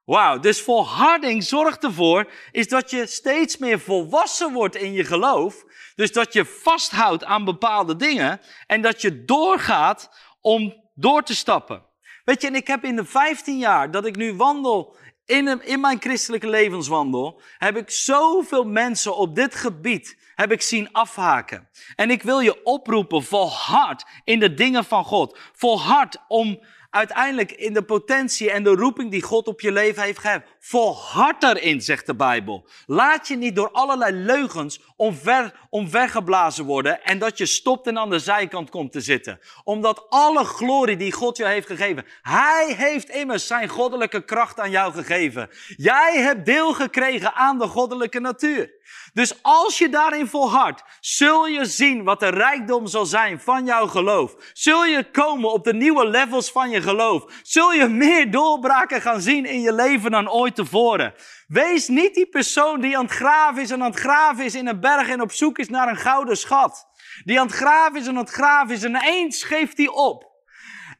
Wauw, dus volharding zorgt ervoor is dat je steeds meer volwassen wordt in je geloof. Dus dat je vasthoudt aan bepaalde dingen en dat je doorgaat om door te stappen. Weet je, en ik heb in de 15 jaar dat ik nu wandel in, in mijn christelijke levenswandel, heb ik zoveel mensen op dit gebied heb ik zien afhaken. En ik wil je oproepen, volhard in de dingen van God. Volhard om uiteindelijk in de potentie en de roeping die God op je leven heeft gegeven. Volhard erin, zegt de Bijbel. Laat je niet door allerlei leugens omver, omvergeblazen worden en dat je stopt en aan de zijkant komt te zitten. Omdat alle glorie die God je heeft gegeven, Hij heeft immers zijn goddelijke kracht aan jou gegeven. Jij hebt deel gekregen aan de goddelijke natuur. Dus als je daarin volhardt, zul je zien wat de rijkdom zal zijn van jouw geloof. Zul je komen op de nieuwe levels van je geloof. Zul je meer doorbraken gaan zien in je leven dan ooit tevoren. Wees niet die persoon die aan het graven is en aan het graven is in een berg en op zoek is naar een gouden schat. Die aan het graven is en aan het graven is en eens geeft hij op.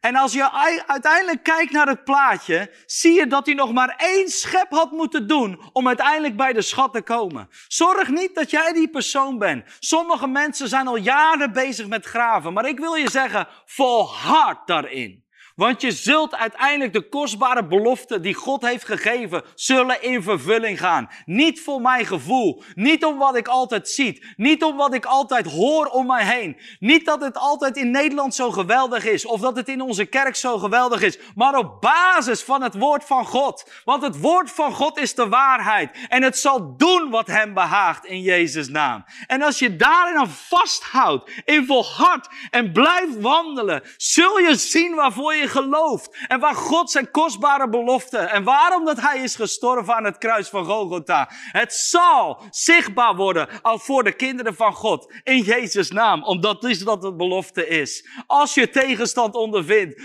En als je uiteindelijk kijkt naar het plaatje, zie je dat hij nog maar één schep had moeten doen om uiteindelijk bij de schat te komen. Zorg niet dat jij die persoon bent. Sommige mensen zijn al jaren bezig met graven, maar ik wil je zeggen, volhard daarin. Want je zult uiteindelijk de kostbare beloften die God heeft gegeven, zullen in vervulling gaan. Niet voor mijn gevoel. Niet om wat ik altijd zie. Niet om wat ik altijd hoor om mij heen. Niet dat het altijd in Nederland zo geweldig is. Of dat het in onze kerk zo geweldig is. Maar op basis van het woord van God. Want het woord van God is de waarheid. En het zal doen wat hem behaagt in Jezus naam. En als je daarin aan vasthoudt, in volhard en blijft wandelen, zul je zien waarvoor je gelooft. En waar God zijn kostbare belofte. En waarom dat hij is gestorven aan het kruis van Golgotha. Het zal zichtbaar worden al voor de kinderen van God. In Jezus naam. Omdat is dat het belofte is. Als je tegenstand ondervindt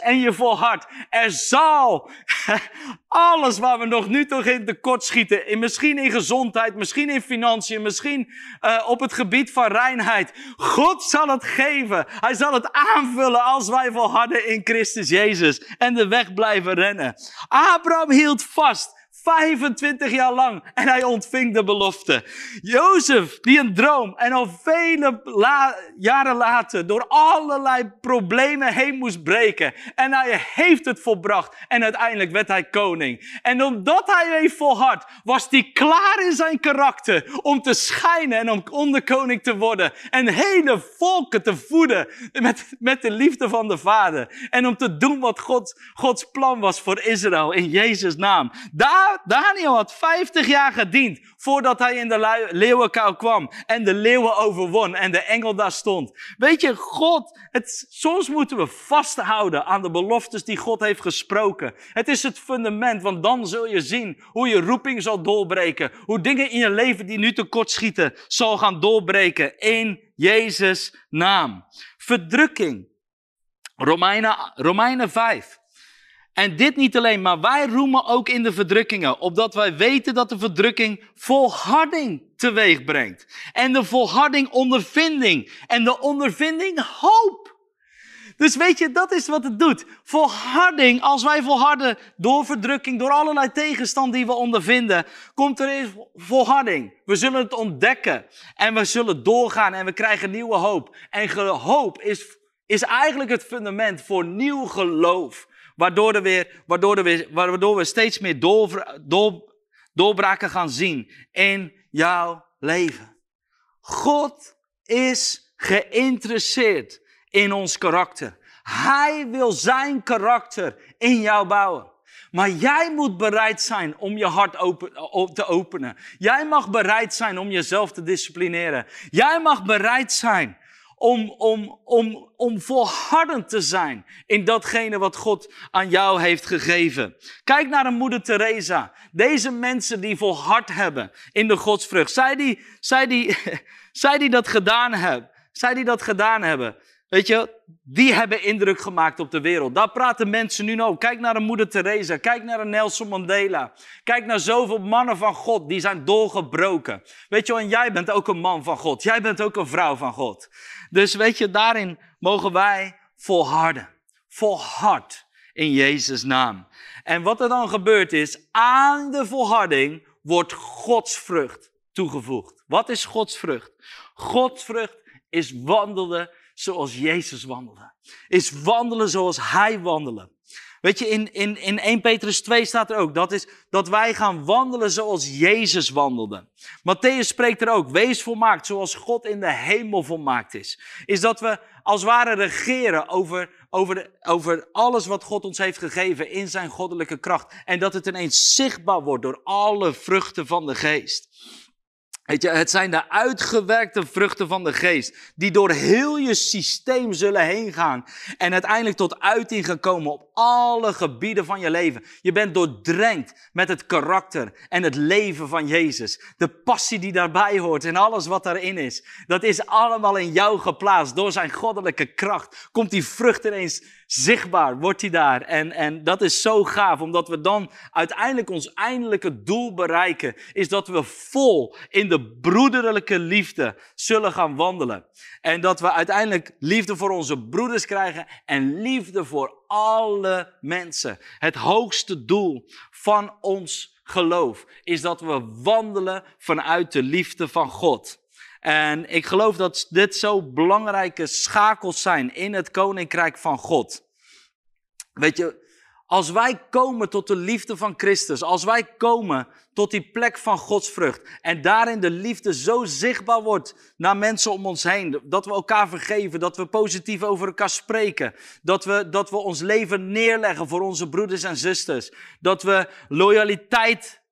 en je volhardt. Er zal alles waar we nog nu toch in tekort schieten. In, misschien in gezondheid, misschien in financiën, misschien uh, op het gebied van reinheid. God zal het geven. Hij zal het aanvullen als wij volharden in Christus Christus Jezus en de weg blijven rennen. Abraham hield vast 25 jaar lang. En hij ontving de belofte. Jozef, die een droom en al vele jaren later door allerlei problemen heen moest breken. En hij heeft het volbracht. En uiteindelijk werd hij koning. En omdat hij heeft volhard, was hij klaar in zijn karakter om te schijnen en om onderkoning te worden. En hele volken te voeden met, met de liefde van de Vader. En om te doen wat God, Gods plan was voor Israël in Jezus' naam. Da Daniel had 50 jaar gediend voordat hij in de leeuwenkuil kwam en de leeuwen overwon en de engel daar stond. Weet je, God, het, soms moeten we vasthouden aan de beloftes die God heeft gesproken. Het is het fundament, want dan zul je zien hoe je roeping zal doorbreken. Hoe dingen in je leven die nu tekort schieten, zal gaan doorbreken in Jezus' naam. Verdrukking. Romeinen, Romeinen 5. En dit niet alleen, maar wij roemen ook in de verdrukkingen, opdat wij weten dat de verdrukking volharding teweeg brengt. En de volharding ondervinding. En de ondervinding hoop. Dus weet je, dat is wat het doet. Volharding, als wij volharden door verdrukking, door allerlei tegenstand die we ondervinden, komt er volharding. We zullen het ontdekken en we zullen doorgaan en we krijgen nieuwe hoop. En hoop is, is eigenlijk het fundament voor nieuw geloof. Waardoor, er weer, waardoor, er weer, waardoor we steeds meer door, door, doorbraken gaan zien in jouw leven. God is geïnteresseerd in ons karakter. Hij wil zijn karakter in jou bouwen. Maar jij moet bereid zijn om je hart open, te openen. Jij mag bereid zijn om jezelf te disciplineren. Jij mag bereid zijn om, om, om, om volhardend te zijn in datgene wat God aan jou heeft gegeven. Kijk naar een moeder Teresa. Deze mensen die volhard hebben in de godsvrucht. Zij die, zij die, zij die dat gedaan hebben. Zij die dat gedaan hebben. Weet je, die hebben indruk gemaakt op de wereld. Daar praten mensen nu over. Kijk naar een moeder Teresa. Kijk naar een Nelson Mandela. Kijk naar zoveel mannen van God die zijn doorgebroken. Weet je en jij bent ook een man van God. Jij bent ook een vrouw van God. Dus weet je, daarin mogen wij volharden. Volhard in Jezus' naam. En wat er dan gebeurt is, aan de volharding wordt Gods vrucht toegevoegd. Wat is Gods vrucht? Gods vrucht is wandelen zoals Jezus wandelde. Is wandelen zoals Hij wandelde. Weet je, in, in, in 1 Petrus 2 staat er ook, dat is dat wij gaan wandelen zoals Jezus wandelde. Matthäus spreekt er ook, wees volmaakt zoals God in de hemel volmaakt is. Is dat we als ware regeren over, over, over alles wat God ons heeft gegeven in zijn goddelijke kracht. En dat het ineens zichtbaar wordt door alle vruchten van de geest. Weet je, het zijn de uitgewerkte vruchten van de geest, die door heel je systeem zullen heen gaan en uiteindelijk tot uiting gaan komen op alle gebieden van je leven. Je bent doordrenkt met het karakter en het leven van Jezus. De passie die daarbij hoort en alles wat daarin is. Dat is allemaal in jou geplaatst door zijn goddelijke kracht. Komt die vrucht ineens zichtbaar, wordt hij daar. En, en dat is zo gaaf, omdat we dan uiteindelijk ons eindelijke doel bereiken. Is dat we vol in de broederlijke liefde zullen gaan wandelen. En dat we uiteindelijk liefde voor onze broeders krijgen en liefde voor alle mensen. Het hoogste doel van ons geloof is dat we wandelen vanuit de liefde van God. En ik geloof dat dit zo belangrijke schakels zijn in het koninkrijk van God. Weet je, als wij komen tot de liefde van Christus, als wij komen tot die plek van Gods vrucht en daarin de liefde zo zichtbaar wordt naar mensen om ons heen, dat we elkaar vergeven, dat we positief over elkaar spreken, dat we, dat we ons leven neerleggen voor onze broeders en zusters, dat we loyaliteit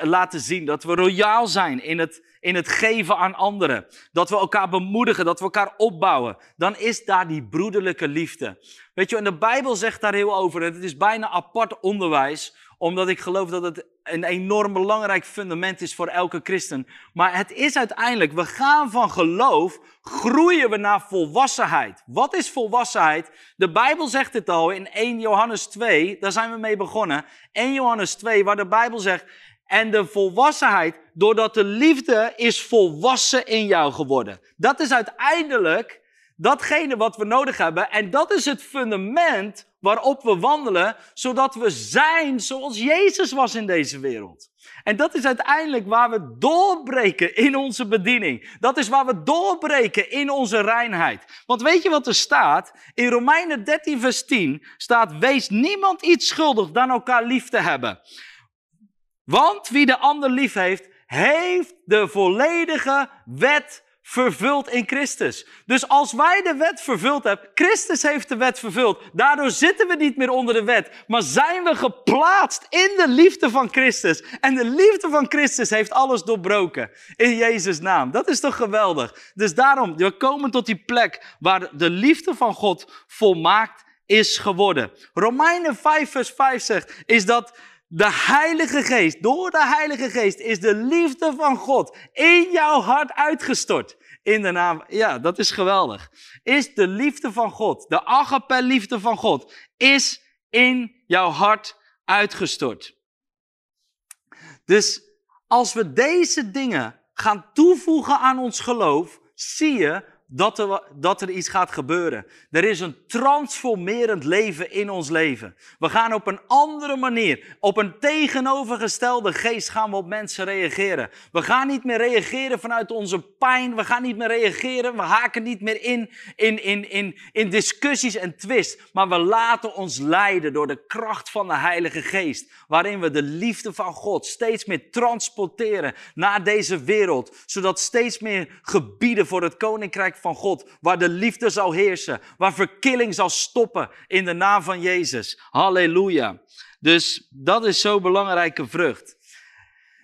laten zien, dat we royaal zijn in het, in het geven aan anderen, dat we elkaar bemoedigen, dat we elkaar opbouwen, dan is daar die broederlijke liefde. Weet je, en de Bijbel zegt daar heel over, het is bijna apart onderwijs, omdat ik geloof dat het een enorm belangrijk fundament is voor elke christen. Maar het is uiteindelijk, we gaan van geloof, groeien we naar volwassenheid. Wat is volwassenheid? De Bijbel zegt het al in 1 Johannes 2, daar zijn we mee begonnen. 1 Johannes 2, waar de Bijbel zegt, en de volwassenheid, doordat de liefde is volwassen in jou geworden. Dat is uiteindelijk Datgene wat we nodig hebben. En dat is het fundament waarop we wandelen, zodat we zijn zoals Jezus was in deze wereld. En dat is uiteindelijk waar we doorbreken in onze bediening. Dat is waar we doorbreken in onze reinheid. Want weet je wat er staat? In Romeinen 13, vers 10 staat: Wees niemand iets schuldig dan elkaar lief te hebben. Want wie de ander lief heeft, heeft de volledige wet vervuld in Christus. Dus als wij de wet vervuld hebben, Christus heeft de wet vervuld. Daardoor zitten we niet meer onder de wet, maar zijn we geplaatst in de liefde van Christus. En de liefde van Christus heeft alles doorbroken in Jezus' naam. Dat is toch geweldig? Dus daarom, we komen tot die plek waar de liefde van God volmaakt is geworden. Romeinen 5 vers 5 zegt, is dat de Heilige Geest, door de Heilige Geest is de liefde van God in jouw hart uitgestort. In de naam, ja, dat is geweldig. Is de liefde van God, de agape liefde van God, is in jouw hart uitgestort. Dus als we deze dingen gaan toevoegen aan ons geloof, zie je dat er, dat er iets gaat gebeuren. Er is een transformerend leven in ons leven. We gaan op een andere manier, op een tegenovergestelde geest gaan we op mensen reageren. We gaan niet meer reageren vanuit onze pijn. We gaan niet meer reageren. We haken niet meer in, in, in, in, in discussies en twist. Maar we laten ons leiden door de kracht van de Heilige Geest. Waarin we de liefde van God steeds meer transporteren naar deze wereld. Zodat steeds meer gebieden voor het Koninkrijk van God, waar de liefde zal heersen, waar verkilling zal stoppen in de naam van Jezus. Halleluja. Dus dat is zo'n belangrijke vrucht.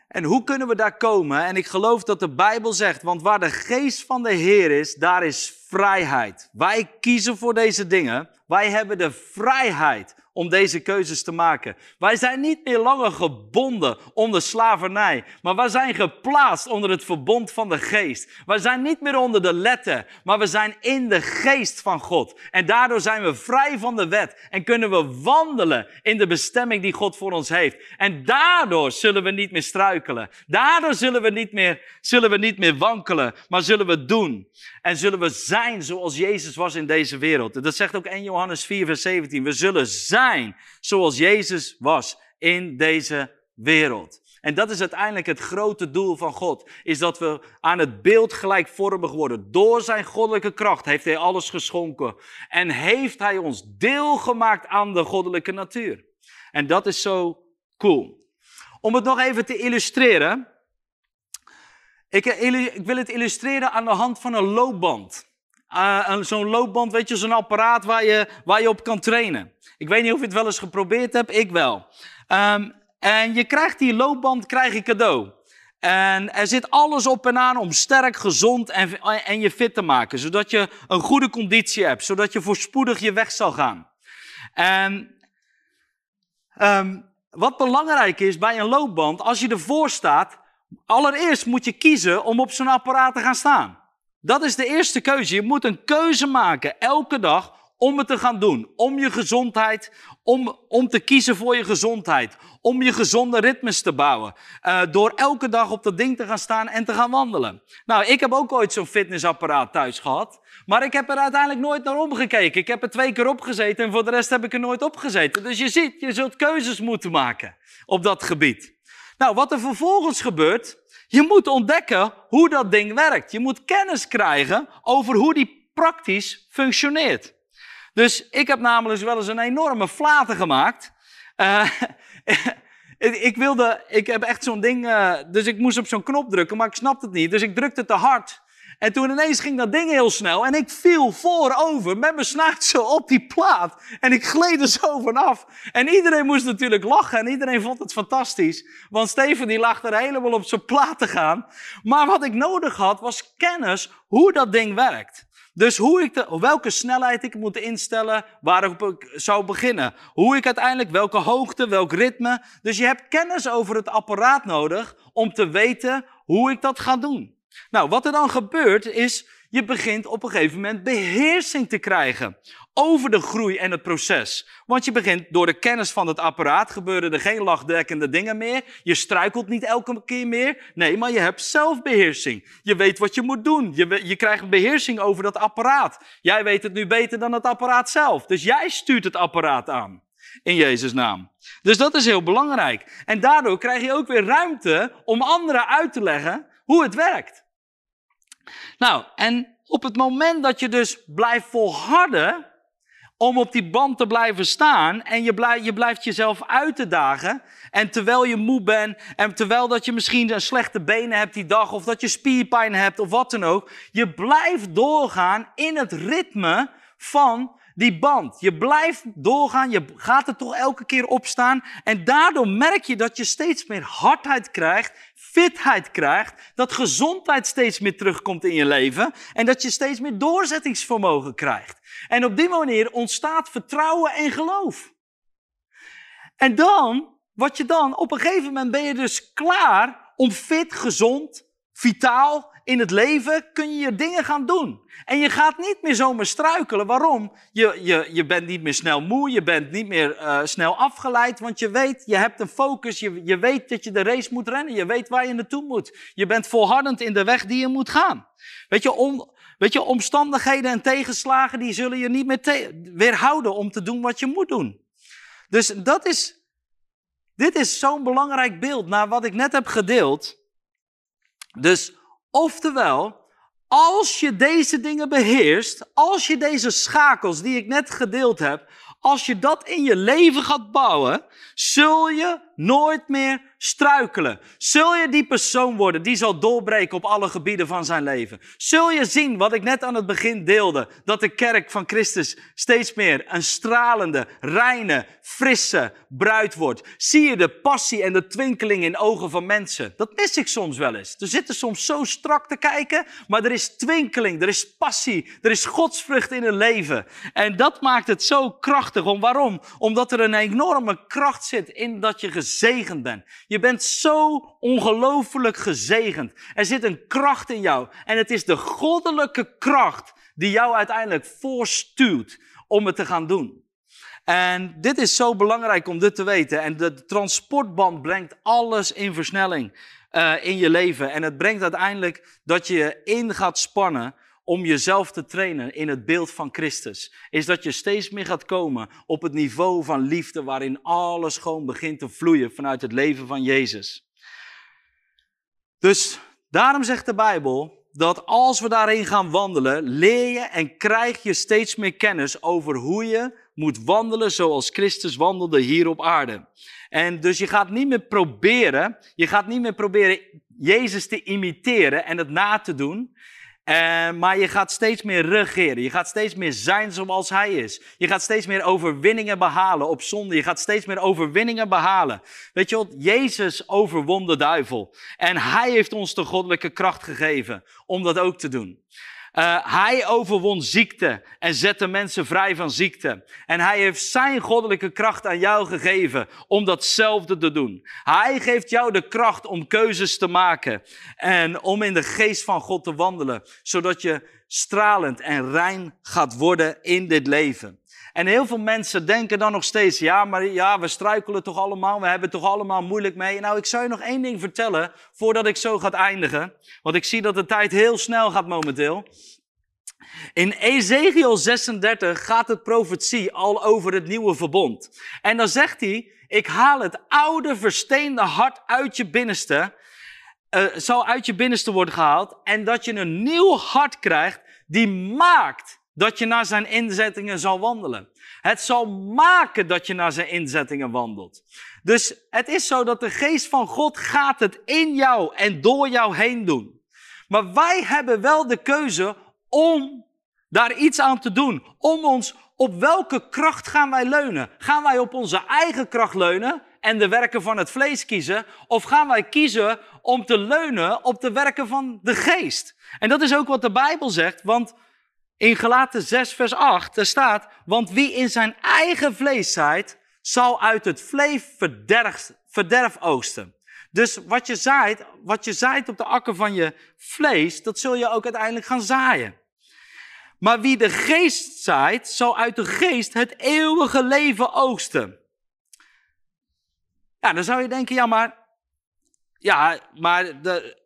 En hoe kunnen we daar komen? En ik geloof dat de Bijbel zegt, want waar de geest van de Heer is, daar is vrijheid. Wij kiezen voor deze dingen. Wij hebben de vrijheid om deze keuzes te maken. Wij zijn niet meer langer gebonden onder slavernij, maar wij zijn geplaatst onder het verbond van de geest. Wij zijn niet meer onder de letter, maar we zijn in de geest van God. En daardoor zijn we vrij van de wet en kunnen we wandelen in de bestemming die God voor ons heeft. En daardoor zullen we niet meer struikelen. Daardoor zullen we niet meer, zullen we niet meer wankelen, maar zullen we doen. En zullen we zijn zoals Jezus was in deze wereld. Dat zegt ook 1 Johannes 4, vers 17. We zullen zijn zoals Jezus was in deze wereld. En dat is uiteindelijk het grote doel van God. Is dat we aan het beeld gelijkvormig worden. Door zijn goddelijke kracht heeft hij alles geschonken. En heeft hij ons deel gemaakt aan de goddelijke natuur. En dat is zo cool. Om het nog even te illustreren. Ik, ik wil het illustreren aan de hand van een loopband. Uh, zo'n loopband, weet je, zo'n apparaat waar je, waar je op kan trainen. Ik weet niet of je het wel eens geprobeerd hebt, ik wel. Um, en je krijgt die loopband krijg je cadeau. En er zit alles op en aan om sterk, gezond en, en je fit te maken. Zodat je een goede conditie hebt. Zodat je voorspoedig je weg zal gaan. En um, wat belangrijk is bij een loopband, als je ervoor staat, Allereerst moet je kiezen om op zo'n apparaat te gaan staan. Dat is de eerste keuze. Je moet een keuze maken elke dag om het te gaan doen. Om je gezondheid, om, om te kiezen voor je gezondheid. Om je gezonde ritmes te bouwen. Uh, door elke dag op dat ding te gaan staan en te gaan wandelen. Nou, ik heb ook ooit zo'n fitnessapparaat thuis gehad. Maar ik heb er uiteindelijk nooit naar omgekeken. Ik heb er twee keer opgezeten en voor de rest heb ik er nooit opgezeten. Dus je ziet, je zult keuzes moeten maken op dat gebied. Nou, wat er vervolgens gebeurt, je moet ontdekken hoe dat ding werkt. Je moet kennis krijgen over hoe die praktisch functioneert. Dus ik heb namelijk wel eens een enorme flater gemaakt. Uh, ik wilde, ik heb echt zo'n ding, uh, dus ik moest op zo'n knop drukken, maar ik snapte het niet. Dus ik drukte te hard. En toen ineens ging dat ding heel snel en ik viel voorover met mijn zo op die plaat. En ik gleed er zo vanaf. En iedereen moest natuurlijk lachen en iedereen vond het fantastisch. Want Steven die lag er helemaal op zijn plaat te gaan. Maar wat ik nodig had was kennis hoe dat ding werkt. Dus hoe ik de, welke snelheid ik moet instellen, waarop ik zou beginnen. Hoe ik uiteindelijk, welke hoogte, welk ritme. Dus je hebt kennis over het apparaat nodig om te weten hoe ik dat ga doen. Nou, wat er dan gebeurt is, Je begint op een gegeven moment beheersing te krijgen over de groei en het proces. Want je begint door de kennis van het apparaat gebeuren er geen lachdekkende dingen meer. Je struikelt niet elke keer meer. Nee, maar je hebt zelfbeheersing. Je weet wat je moet doen. Je, je krijgt beheersing over dat apparaat. Jij weet het nu beter dan het apparaat zelf. Dus jij stuurt het apparaat aan. In Jezus' naam. Dus dat is heel belangrijk. En daardoor krijg je ook weer ruimte om anderen uit te leggen hoe het werkt. Nou, en op het moment dat je dus blijft volharden om op die band te blijven staan en je, blijft, je blijft jezelf uit te dagen. En terwijl je moe bent en terwijl dat je misschien een slechte benen hebt die dag of dat je spierpijn hebt of wat dan ook. Je blijft doorgaan in het ritme van die band. Je blijft doorgaan, je gaat er toch elke keer opstaan. En daardoor merk je dat je steeds meer hardheid krijgt, fitheid krijgt, dat gezondheid steeds meer terugkomt in je leven en dat je steeds meer doorzettingsvermogen krijgt. En op die manier ontstaat vertrouwen en geloof. En dan, wat je dan, op een gegeven moment ben je dus klaar om fit, gezond, vitaal in het leven kun je je dingen gaan doen. En je gaat niet meer zomaar struikelen. Waarom? Je, je, je bent niet meer snel moe, je bent niet meer uh, snel afgeleid, want je weet, je hebt een focus, je, je weet dat je de race moet rennen, je weet waar je naartoe moet. Je bent volhardend in de weg die je moet gaan. Weet je, om, weet je omstandigheden en tegenslagen, die zullen je niet meer weerhouden om te doen wat je moet doen. Dus dat is, dit is zo'n belangrijk beeld naar wat ik net heb gedeeld. Dus Oftewel, als je deze dingen beheerst, als je deze schakels die ik net gedeeld heb, als je dat in je leven gaat bouwen, zul je nooit meer struikelen. Zul je die persoon worden die zal doorbreken op alle gebieden van zijn leven. Zul je zien wat ik net aan het begin deelde, dat de kerk van Christus steeds meer een stralende, reine, frisse bruid wordt. Zie je de passie en de twinkeling in ogen van mensen. Dat mis ik soms wel eens. Er zitten soms zo strak te kijken, maar er is twinkeling, er is passie, er is godsvrucht in hun leven. En dat maakt het zo krachtig. Om waarom? Omdat er een enorme kracht zit in dat je gezegend bent. Je bent zo ongelooflijk gezegend. Er zit een kracht in jou. En het is de goddelijke kracht die jou uiteindelijk voorstuurt om het te gaan doen. En dit is zo belangrijk om dit te weten. En de transportband brengt alles in versnelling uh, in je leven. En het brengt uiteindelijk dat je in gaat spannen om jezelf te trainen in het beeld van Christus, is dat je steeds meer gaat komen op het niveau van liefde waarin alles gewoon begint te vloeien vanuit het leven van Jezus. Dus daarom zegt de Bijbel dat als we daarin gaan wandelen, leer je en krijg je steeds meer kennis over hoe je moet wandelen zoals Christus wandelde hier op aarde. En dus je gaat niet meer proberen, je gaat niet meer proberen Jezus te imiteren en het na te doen. Uh, maar je gaat steeds meer regeren. Je gaat steeds meer zijn zoals hij is. Je gaat steeds meer overwinningen behalen op zonde. Je gaat steeds meer overwinningen behalen. Weet je wat? Jezus overwon de duivel. En hij heeft ons de goddelijke kracht gegeven om dat ook te doen. Uh, hij overwon ziekte en zette mensen vrij van ziekte. En hij heeft zijn goddelijke kracht aan jou gegeven om datzelfde te doen. Hij geeft jou de kracht om keuzes te maken en om in de geest van God te wandelen, zodat je stralend en rein gaat worden in dit leven. En heel veel mensen denken dan nog steeds, ja, maar ja, we struikelen toch allemaal, we hebben het toch allemaal moeilijk mee. Nou, ik zou je nog één ding vertellen voordat ik zo ga eindigen. Want ik zie dat de tijd heel snel gaat momenteel. In Ezekiel 36 gaat het profetie al over het nieuwe verbond. En dan zegt hij, ik haal het oude versteende hart uit je binnenste, uh, zal uit je binnenste worden gehaald. En dat je een nieuw hart krijgt die maakt dat je naar zijn inzettingen zal wandelen. Het zal maken dat je naar zijn inzettingen wandelt. Dus het is zo dat de geest van God gaat het in jou en door jou heen doen. Maar wij hebben wel de keuze om daar iets aan te doen. Om ons, op welke kracht gaan wij leunen? Gaan wij op onze eigen kracht leunen en de werken van het vlees kiezen? Of gaan wij kiezen om te leunen op de werken van de geest? En dat is ook wat de Bijbel zegt, want in Galaten 6 vers 8, er staat, want wie in zijn eigen vlees zaait, zal uit het vlees verderf, verderf oogsten. Dus wat je zaait, wat je zaait op de akker van je vlees, dat zul je ook uiteindelijk gaan zaaien. Maar wie de geest zaait, zal uit de geest het eeuwige leven oogsten. Ja, dan zou je denken, ja, maar, ja, maar de,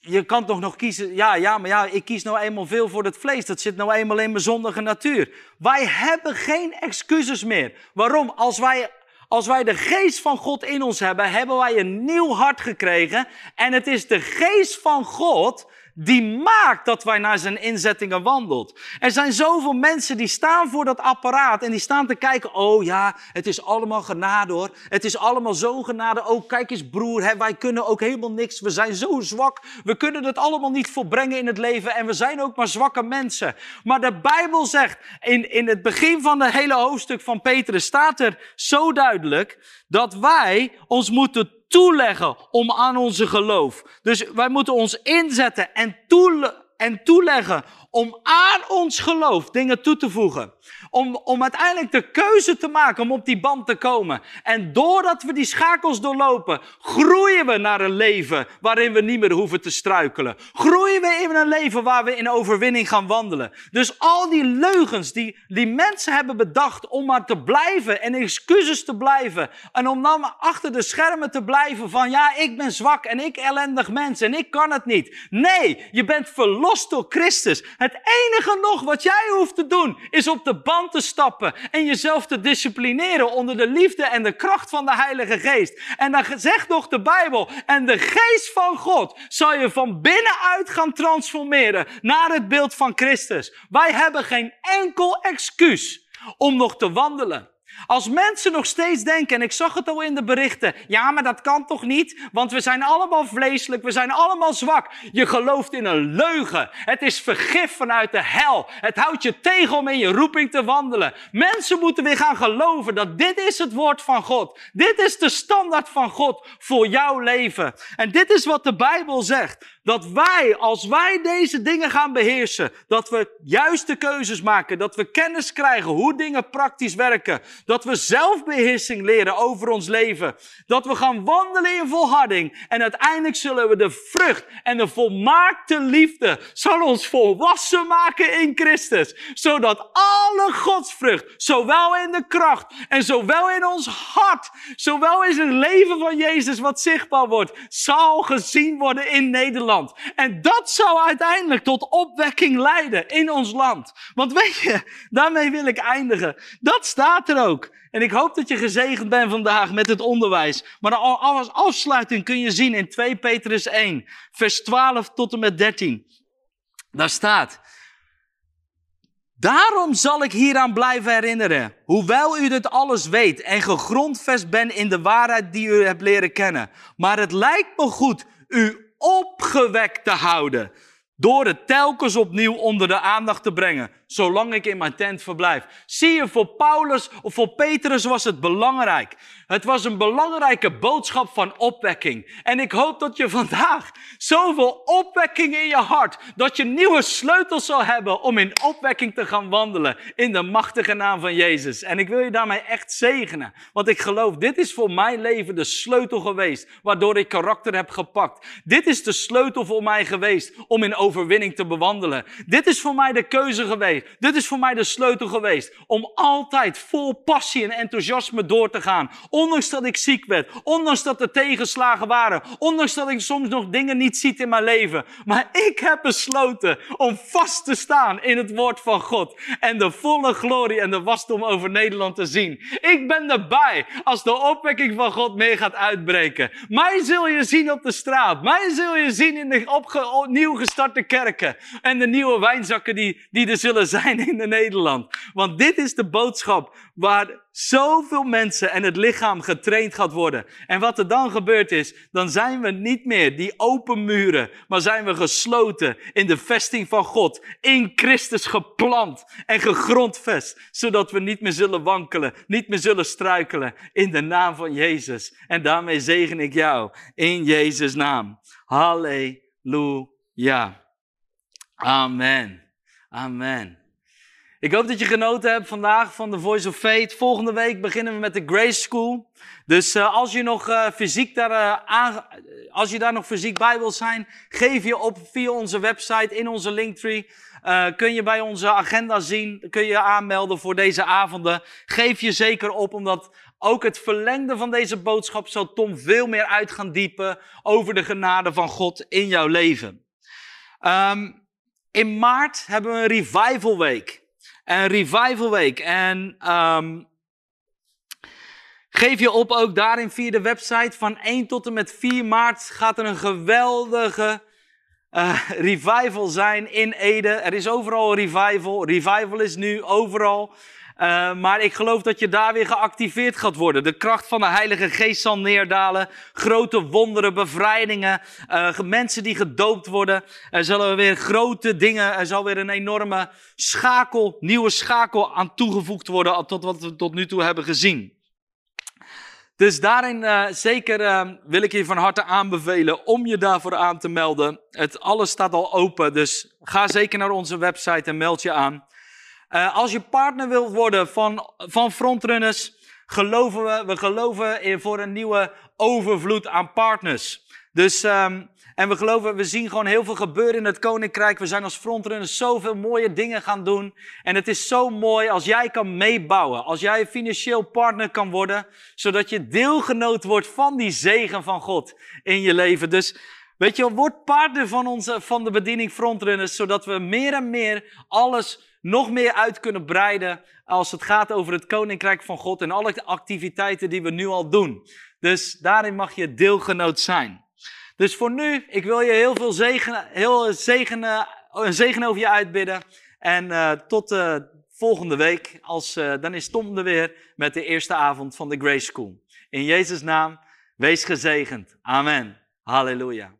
je kan toch nog kiezen, ja, ja, maar ja, ik kies nou eenmaal veel voor het vlees. Dat zit nou eenmaal in mijn zondige natuur. Wij hebben geen excuses meer. Waarom? Als wij, als wij de geest van God in ons hebben, hebben wij een nieuw hart gekregen. En het is de geest van God die maakt dat wij naar zijn inzettingen wandelt. Er zijn zoveel mensen die staan voor dat apparaat en die staan te kijken, oh ja, het is allemaal genade hoor. Het is allemaal zo genade. Oh, kijk eens broer, wij kunnen ook helemaal niks. We zijn zo zwak. We kunnen het allemaal niet volbrengen in het leven en we zijn ook maar zwakke mensen. Maar de Bijbel zegt, in, in het begin van het hele hoofdstuk van Petrus staat er zo duidelijk dat wij ons moeten toeleggen om aan onze geloof. Dus wij moeten ons inzetten en, toele en toeleggen om aan ons geloof dingen toe te voegen. Om, om uiteindelijk de keuze te maken om op die band te komen. En doordat we die schakels doorlopen, groeien we naar een leven waarin we niet meer hoeven te struikelen. Groeien we in een leven waar we in overwinning gaan wandelen. Dus al die leugens die, die mensen hebben bedacht om maar te blijven en excuses te blijven. En om dan achter de schermen te blijven van ja, ik ben zwak en ik ellendig mens en ik kan het niet. Nee, je bent verlost door Christus. Het enige nog wat jij hoeft te doen is op de band te stappen en jezelf te disciplineren onder de liefde en de kracht van de Heilige Geest. En dan zegt nog de Bijbel, en de Geest van God zal je van binnenuit gaan transformeren naar het beeld van Christus. Wij hebben geen enkel excuus om nog te wandelen. Als mensen nog steeds denken, en ik zag het al in de berichten, ja, maar dat kan toch niet, want we zijn allemaal vleeselijk, we zijn allemaal zwak. Je gelooft in een leugen. Het is vergif vanuit de hel. Het houdt je tegen om in je roeping te wandelen. Mensen moeten weer gaan geloven dat dit is het woord van God. Dit is de standaard van God voor jouw leven. En dit is wat de Bijbel zegt. Dat wij, als wij deze dingen gaan beheersen, dat we juiste keuzes maken, dat we kennis krijgen hoe dingen praktisch werken, dat we zelfbeheersing leren over ons leven, dat we gaan wandelen in volharding en uiteindelijk zullen we de vrucht en de volmaakte liefde zal ons volwassen maken in Christus, zodat alle godsvrucht, zowel in de kracht en zowel in ons hart, zowel in het leven van Jezus wat zichtbaar wordt, zal gezien worden in Nederland. En dat zou uiteindelijk tot opwekking leiden in ons land. Want weet je, daarmee wil ik eindigen. Dat staat er ook. En ik hoop dat je gezegend bent vandaag met het onderwijs. Maar als afsluiting kun je zien in 2 Petrus 1, vers 12 tot en met 13. Daar staat. Daarom zal ik hieraan blijven herinneren, hoewel u dit alles weet en gegrondvest bent in de waarheid die u hebt leren kennen. Maar het lijkt me goed u opgewekt te houden. Door het telkens opnieuw onder de aandacht te brengen zolang ik in mijn tent verblijf. Zie je, voor Paulus of voor Petrus was het belangrijk. Het was een belangrijke boodschap van opwekking. En ik hoop dat je vandaag zoveel opwekking in je hart, dat je nieuwe sleutels zal hebben om in opwekking te gaan wandelen in de machtige naam van Jezus. En ik wil je daarmee echt zegenen, want ik geloof, dit is voor mijn leven de sleutel geweest, waardoor ik karakter heb gepakt. Dit is de sleutel voor mij geweest om in overwinning te bewandelen. Dit is voor mij de keuze geweest dit is voor mij de sleutel geweest om altijd vol passie en enthousiasme door te gaan. Ondanks dat ik ziek werd, ondanks dat er tegenslagen waren, ondanks dat ik soms nog dingen niet ziet in mijn leven. Maar ik heb besloten om vast te staan in het woord van God en de volle glorie en de wasdom over Nederland te zien. Ik ben erbij als de opwekking van God mee gaat uitbreken. Mij zul je zien op de straat. Mij zul je zien in de opnieuw gestarte kerken en de nieuwe wijnzakken die, die er zullen zijn in Nederland. Want dit is de boodschap waar zoveel mensen en het lichaam getraind gaat worden. En wat er dan gebeurt is, dan zijn we niet meer die open muren, maar zijn we gesloten in de vesting van God, in Christus geplant en gegrondvest, zodat we niet meer zullen wankelen, niet meer zullen struikelen in de naam van Jezus. En daarmee zegen ik jou in Jezus' naam. Halleluja. Amen. Amen. Ik hoop dat je genoten hebt vandaag van de Voice of Faith. Volgende week beginnen we met de Grace School. Dus uh, als je nog uh, fysiek daar, uh, aan, als je daar nog fysiek bij wil zijn, geef je op via onze website in onze linktree. kun je bij onze agenda zien, kun je aanmelden voor deze avonden. Geef je zeker op, omdat ook het verlengde van deze boodschap zal Tom veel meer uit gaan diepen over de genade van God in jouw leven. Um, in maart hebben we een revival week. Een revival week. En um, geef je op ook daarin via de website. Van 1 tot en met 4 maart gaat er een geweldige uh, revival zijn in Ede. Er is overal revival. Revival is nu overal. Uh, maar ik geloof dat je daar weer geactiveerd gaat worden. De kracht van de Heilige Geest zal neerdalen. Grote wonderen, bevrijdingen. Uh, mensen die gedoopt worden. Er zullen weer grote dingen. Er zal weer een enorme schakel, nieuwe schakel aan toegevoegd worden. Tot wat we tot nu toe hebben gezien. Dus daarin uh, zeker wil ik je van harte aanbevelen om je daarvoor aan te melden. Het alles staat al open, dus ga zeker naar onze website en meld je aan. Uh, als je partner wilt worden van, van frontrunners, geloven we, we geloven in voor een nieuwe overvloed aan partners. Dus, um, en we geloven, we zien gewoon heel veel gebeuren in het koninkrijk. We zijn als frontrunners zoveel mooie dingen gaan doen. En het is zo mooi als jij kan meebouwen. Als jij financieel partner kan worden. Zodat je deelgenoot wordt van die zegen van God in je leven. Dus weet je, word partner van, onze, van de bediening frontrunners. Zodat we meer en meer alles nog meer uit kunnen breiden als het gaat over het koninkrijk van God en alle activiteiten die we nu al doen. Dus daarin mag je deelgenoot zijn. Dus voor nu, ik wil je heel veel zegen, heel zegen, een zegen over je uitbidden. En uh, tot uh, volgende week, als, uh, dan is Tom er weer met de eerste avond van de Grace School. In Jezus' naam, wees gezegend. Amen. Halleluja.